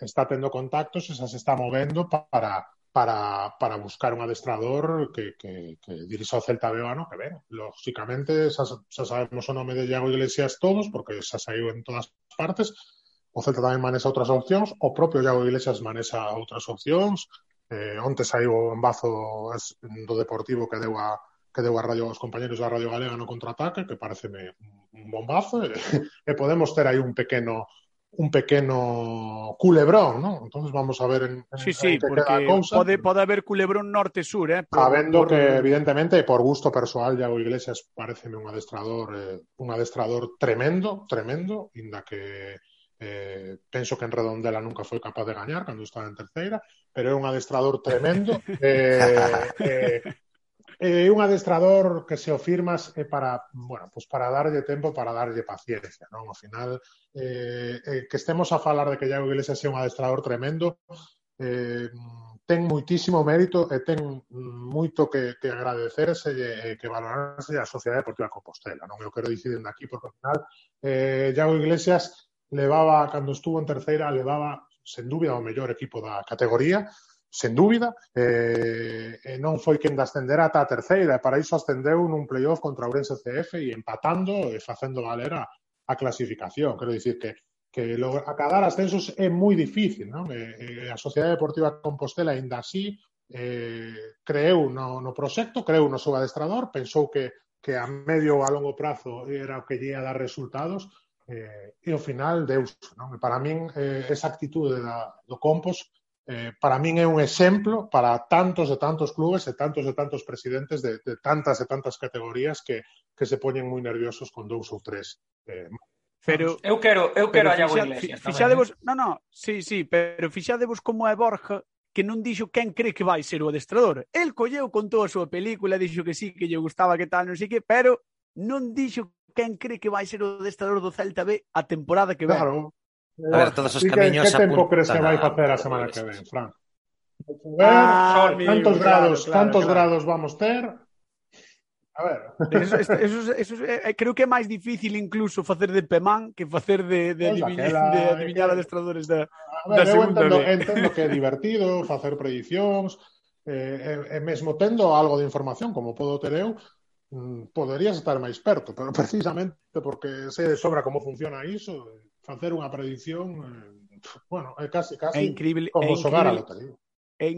Speaker 6: está tendo contactos e xa se está movendo para para, para buscar un adestrador que, que, que dirija o Celta Beoano, que ven. lógicamente, xa, xa sabemos o nome de Iago Iglesias todos, porque xa saiu en todas partes, o Celta tamén manexa outras opcións, o propio Iago Iglesias manexa outras opcións, eh, onte saiu en bazo do Deportivo que deu a, que deu a radio aos compañeros da Radio Galega no contraataque, que pareceme un bombazo, e, e podemos ter aí un pequeno un pequeno culebrón, ¿no? Entonces vamos a ver en, en
Speaker 2: sí, sí,
Speaker 6: en que
Speaker 2: porque
Speaker 6: queda a cousa.
Speaker 2: Pode, pode haber culebrón norte-sur, eh? Por,
Speaker 6: Habendo
Speaker 2: por...
Speaker 6: que, evidentemente, por gusto persoal, Iago Iglesias pareceme un adestrador eh, un adestrador tremendo, tremendo, inda que eh, penso que en Redondela nunca foi capaz de gañar cando estaba en terceira, pero é un adestrador tremendo eh, eh, É eh, un adestrador que se o firmas é eh, para, bueno, pues para darlle tempo, para darlle paciencia, non? Ao final, eh, eh, que estemos a falar de que Iago Iglesias é un adestrador tremendo, eh, ten muitísimo mérito e ten moito que, que agradecerse e, e que valorarse a Sociedade Deportiva Compostela. Non eu quero dicir dende aquí, porque ao final eh, Iago Iglesias levaba, cando estuvo en terceira, levaba, sen dúbida, o mellor equipo da categoría, sen dúbida, eh, e non foi quen de ascender ata a terceira, e para iso ascendeu nun playoff contra Ourense CF e empatando e facendo valer a, a clasificación. Quero dicir que que lograr, acadar ascensos é moi difícil, non? E, e a Sociedade Deportiva Compostela aínda así eh, creeu no, no proxecto, creeu no seu adestrador, pensou que, que a medio ou a longo prazo era o que lle ia dar resultados, eh, e ao final deus. Non? E para min eh, esa actitude da, do Compos eh, para min é un exemplo para tantos e tantos clubes e tantos e tantos presidentes de, de tantas e tantas categorías que, que se poñen moi nerviosos con dous ou tres. Eh,
Speaker 2: Pero
Speaker 3: eu quero, eu quero a Iago Iglesias.
Speaker 2: Fixadevos,
Speaker 3: eh.
Speaker 2: no, no, sí, sí, pero fixadevos como é Borja que non dixo quen cree que vai ser o adestrador. El colleu, contou a súa película, dixo que sí, que lle gustaba que tal, non sei que, pero non dixo quen cree que vai ser o adestrador do Celta B a temporada que vem.
Speaker 6: Claro,
Speaker 7: A ver, todos os
Speaker 6: camiños que, que tempo crees que vai facer a semana que ven, Fran?
Speaker 2: Ah,
Speaker 6: cantos grados,
Speaker 2: claro,
Speaker 6: cantos
Speaker 2: claro.
Speaker 6: grados vamos ter? A ver.
Speaker 2: Eso, eso, eso, eso, eh, eh, creo que é máis difícil incluso facer de Pemán que facer de, de,
Speaker 6: pois
Speaker 2: pues
Speaker 6: aquela...
Speaker 2: de adivinar adestradores da,
Speaker 6: a ver, da
Speaker 2: segunda
Speaker 6: entendo, entendo que é divertido facer predicións, eh, e, e mesmo tendo algo de información, como podo ter eu, mm, poderías estar máis perto, pero precisamente porque se sobra como funciona iso, facer unha predicción, eh, bueno, é casi, casi
Speaker 2: é increíble,
Speaker 6: como
Speaker 2: é
Speaker 6: xogar
Speaker 2: increíble, a
Speaker 6: lotería.
Speaker 2: É,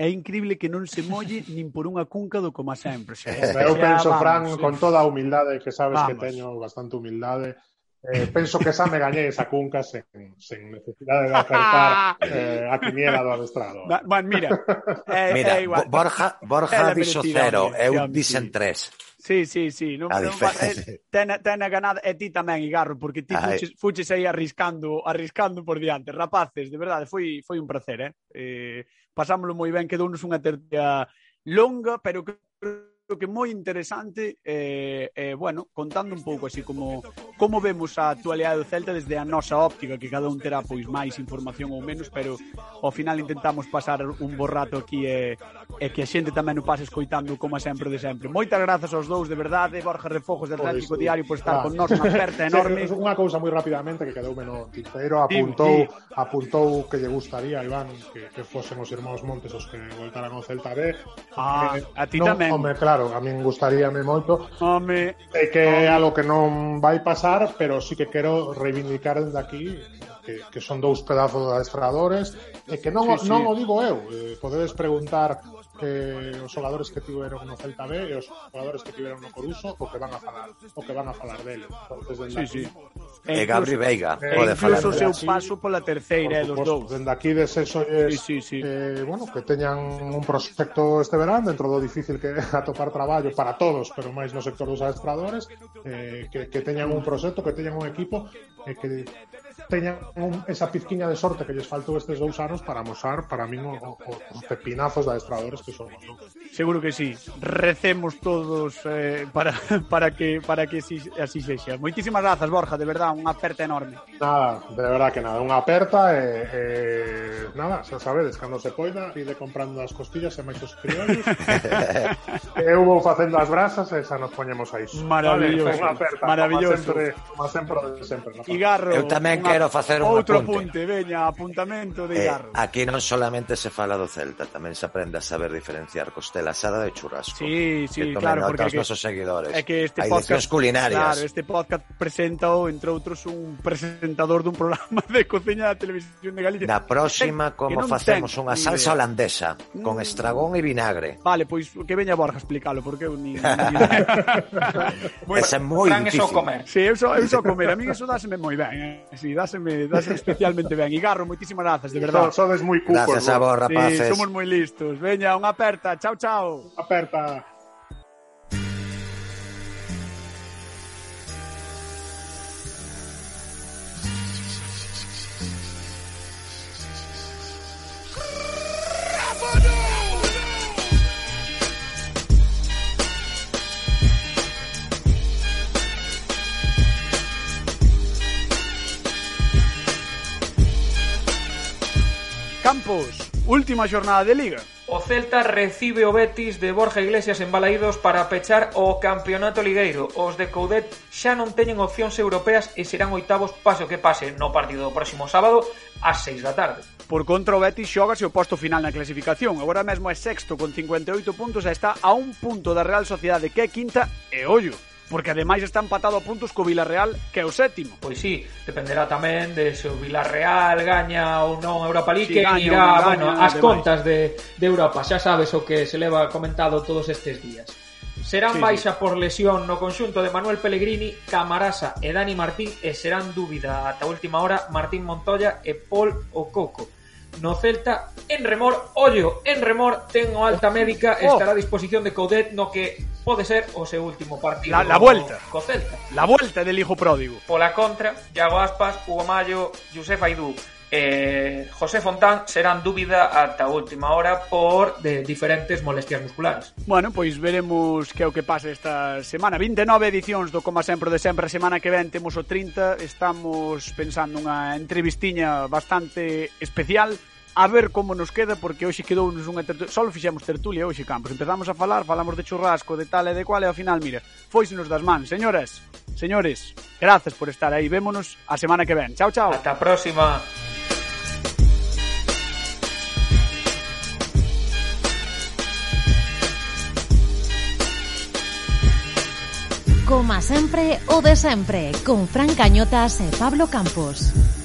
Speaker 2: é increíble que non se molle nin por unha cunca do como sempre. Xa, xa, eu
Speaker 6: penso,
Speaker 2: vamos,
Speaker 6: Fran,
Speaker 2: sí.
Speaker 6: con toda a humildade, que sabes
Speaker 2: vamos.
Speaker 6: Eh, eh, que teño bastante humildade, Eh, penso que xa me gañei esa cunca sen, sen necesidade de acertar eh, a quiniela do adestrado.
Speaker 2: Ba, ba, mira, eh,
Speaker 7: mira
Speaker 2: eh, igual.
Speaker 7: Borja, Borja dixo cero, eu dixen tres.
Speaker 2: Sí, sí, sí. Non,
Speaker 7: a
Speaker 2: non, eh, ten, ten a ganada, e ti tamén, Igarro, porque ti fuches, fuches aí arriscando, arriscando por diante. Rapaces, de verdade, foi, foi un placer, eh? eh pasámoslo moi ben, quedounos unha tertia longa, pero creo que moi interesante eh, eh, bueno, contando un pouco así como como vemos a actualidade do Celta desde a nosa óptica, que cada un terá pois máis información ou menos, pero ao final intentamos pasar un bo rato aquí e, e que a xente tamén o pase escoitando como sempre de sempre. Moitas grazas aos dous de verdade, Borja Refojos de
Speaker 6: pois, Atlético
Speaker 2: Diario por estar
Speaker 6: ah.
Speaker 2: con nós, unha aperta enorme.
Speaker 6: sí, unha cousa moi rapidamente que quedou menos tintero, apuntou
Speaker 2: sí, sí.
Speaker 6: apuntou que lle gustaría Iván que, que fosemos irmãos Montes os que voltaran ao Celta B.
Speaker 2: Ah,
Speaker 6: eh,
Speaker 2: a ti
Speaker 6: non,
Speaker 2: tamén.
Speaker 6: Home, claro, claro, a min gustaríame moito
Speaker 2: Home.
Speaker 6: é que é algo que non vai pasar pero sí que quero reivindicar desde aquí que, que son dous pedazos de adestradores e que non,
Speaker 2: sí, sí.
Speaker 6: non o digo eu eh, podedes preguntar eh, os xogadores que tiveron no Celta B e os xogadores que tiveron no Coruso o que van a falar, o que van a falar dele. Entonces, dende
Speaker 2: sí, sí.
Speaker 7: E, Gabri Veiga,
Speaker 6: eh,
Speaker 7: pode falar.
Speaker 2: Incluso o seu paso pola terceira dos dous.
Speaker 6: Dende aquí de sexo
Speaker 2: sí, sí, sí.
Speaker 6: Eh, bueno, que teñan un proxecto este verán dentro do difícil que atopar traballo para todos, pero máis no sector dos adestradores, eh, que, que teñan un proxecto, que teñan un equipo eh, que teñan un, esa pizquiña de sorte que lles faltou estes dous anos para mosar para min o, o, os pepinazos de adestradores que son. ¿no?
Speaker 2: Seguro que sí. Recemos todos eh, para, para que para que si, así sexa. Moitísimas grazas, Borja, de verdad, unha aperta enorme.
Speaker 6: Nada, de verdad que nada, unha aperta e eh, eh, nada, xa sabedes, cando se poida, ide comprando as costillas e máis os criollos. eu vou facendo as brasas e xa nos poñemos a iso.
Speaker 2: Maravilloso.
Speaker 6: Vale, unha aperta,
Speaker 2: maravilloso.
Speaker 6: Como sempre, como sempre, sempre. No?
Speaker 2: Igarro,
Speaker 7: eu tamén
Speaker 2: que
Speaker 7: quero facer un
Speaker 2: Outro
Speaker 7: apunte.
Speaker 2: apunte, veña, apuntamento de
Speaker 7: Garro.
Speaker 2: Eh,
Speaker 7: aquí non solamente se fala do Celta, tamén se aprende a saber diferenciar costela asada de churrasco.
Speaker 2: Sí, sí,
Speaker 7: que
Speaker 2: claro, porque
Speaker 7: os nosos seguidores.
Speaker 2: É que este
Speaker 7: Hai
Speaker 2: podcast
Speaker 7: culinarias.
Speaker 2: Claro, este podcast presenta entre outros un presentador dun programa de cociña da televisión de Galicia.
Speaker 7: Na próxima como facemos unha salsa
Speaker 2: idea.
Speaker 7: holandesa
Speaker 2: mm.
Speaker 7: con estragón e vinagre.
Speaker 2: Vale, pois que veña Borja explicalo porque eu ni, ni... bueno,
Speaker 7: Esa é moi
Speaker 3: difícil. Fran,
Speaker 7: eso
Speaker 3: comer.
Speaker 2: Sí, eu só, eu só comer. A mí eso dáseme moi ben. Eh? Sí, dá dáseme, dáseme especialmente ben. Igarro, moitísimas grazas, de verdade.
Speaker 6: Sodes moi cucos.
Speaker 7: Gracias a vos, rapaces.
Speaker 2: Sí, somos moi listos. Veña, unha aperta. Chao, chao.
Speaker 6: Aperta.
Speaker 2: Última xornada de Liga.
Speaker 3: O Celta recibe o Betis de Borja Iglesias en Balaídos para pechar o campeonato ligueiro. Os de Coudet xa non teñen opcións europeas e serán oitavos paso que pase no partido do próximo sábado ás 6 da tarde.
Speaker 2: Por contra, o Betis xógase o posto final na clasificación. Agora mesmo é sexto con 58 puntos e está a un punto da Real Sociedade que é quinta e ollo porque ademais está empatado a puntos co Villarreal que é o sétimo.
Speaker 3: Pois sí, dependerá tamén de se o Villarreal gaña ou non a Europa League
Speaker 2: si gaña,
Speaker 3: irá,
Speaker 2: gaña,
Speaker 3: bueno, as
Speaker 2: demais.
Speaker 3: contas de, de Europa, xa sabes o que se leva comentado todos estes días. Serán
Speaker 2: sí,
Speaker 3: baixa sí. por lesión no conxunto de Manuel Pellegrini, Camarasa e Dani Martín e serán dúbida ata última hora Martín Montoya e Paul Ococo. No Celta, en remor, ollo, en remor, ten o alta médica e
Speaker 2: Oh.
Speaker 3: estará a disposición de Coudet no que pode ser o seu último partido
Speaker 2: La- la vuelta.
Speaker 3: co Celta.
Speaker 2: La vuelta del hijo pródigo.
Speaker 3: Pola contra, Iago Aspas, Hugo Mayo, Josef Aidú eh, José Fontán será en dúbida ata a última hora por de diferentes molestias musculares.
Speaker 2: Bueno, pois veremos que é o que pasa esta semana. 29 edicións do Como Sempre de Sempre. A semana que ven temos o 30. Estamos pensando unha entrevistiña bastante especial a ver como nos queda porque hoxe quedounos unha tertulia, Solo fixemos tertulia hoxe Campos, empezamos a falar, falamos de churrasco, de tal e de cual e ao final, mira, foisenos das mans, señoras, señores, grazas por estar aí, vémonos a semana que ven. Chao, chao.
Speaker 3: Ata a próxima.
Speaker 1: Coma sempre o de sempre, con Fran Cañotas e Pablo Campos.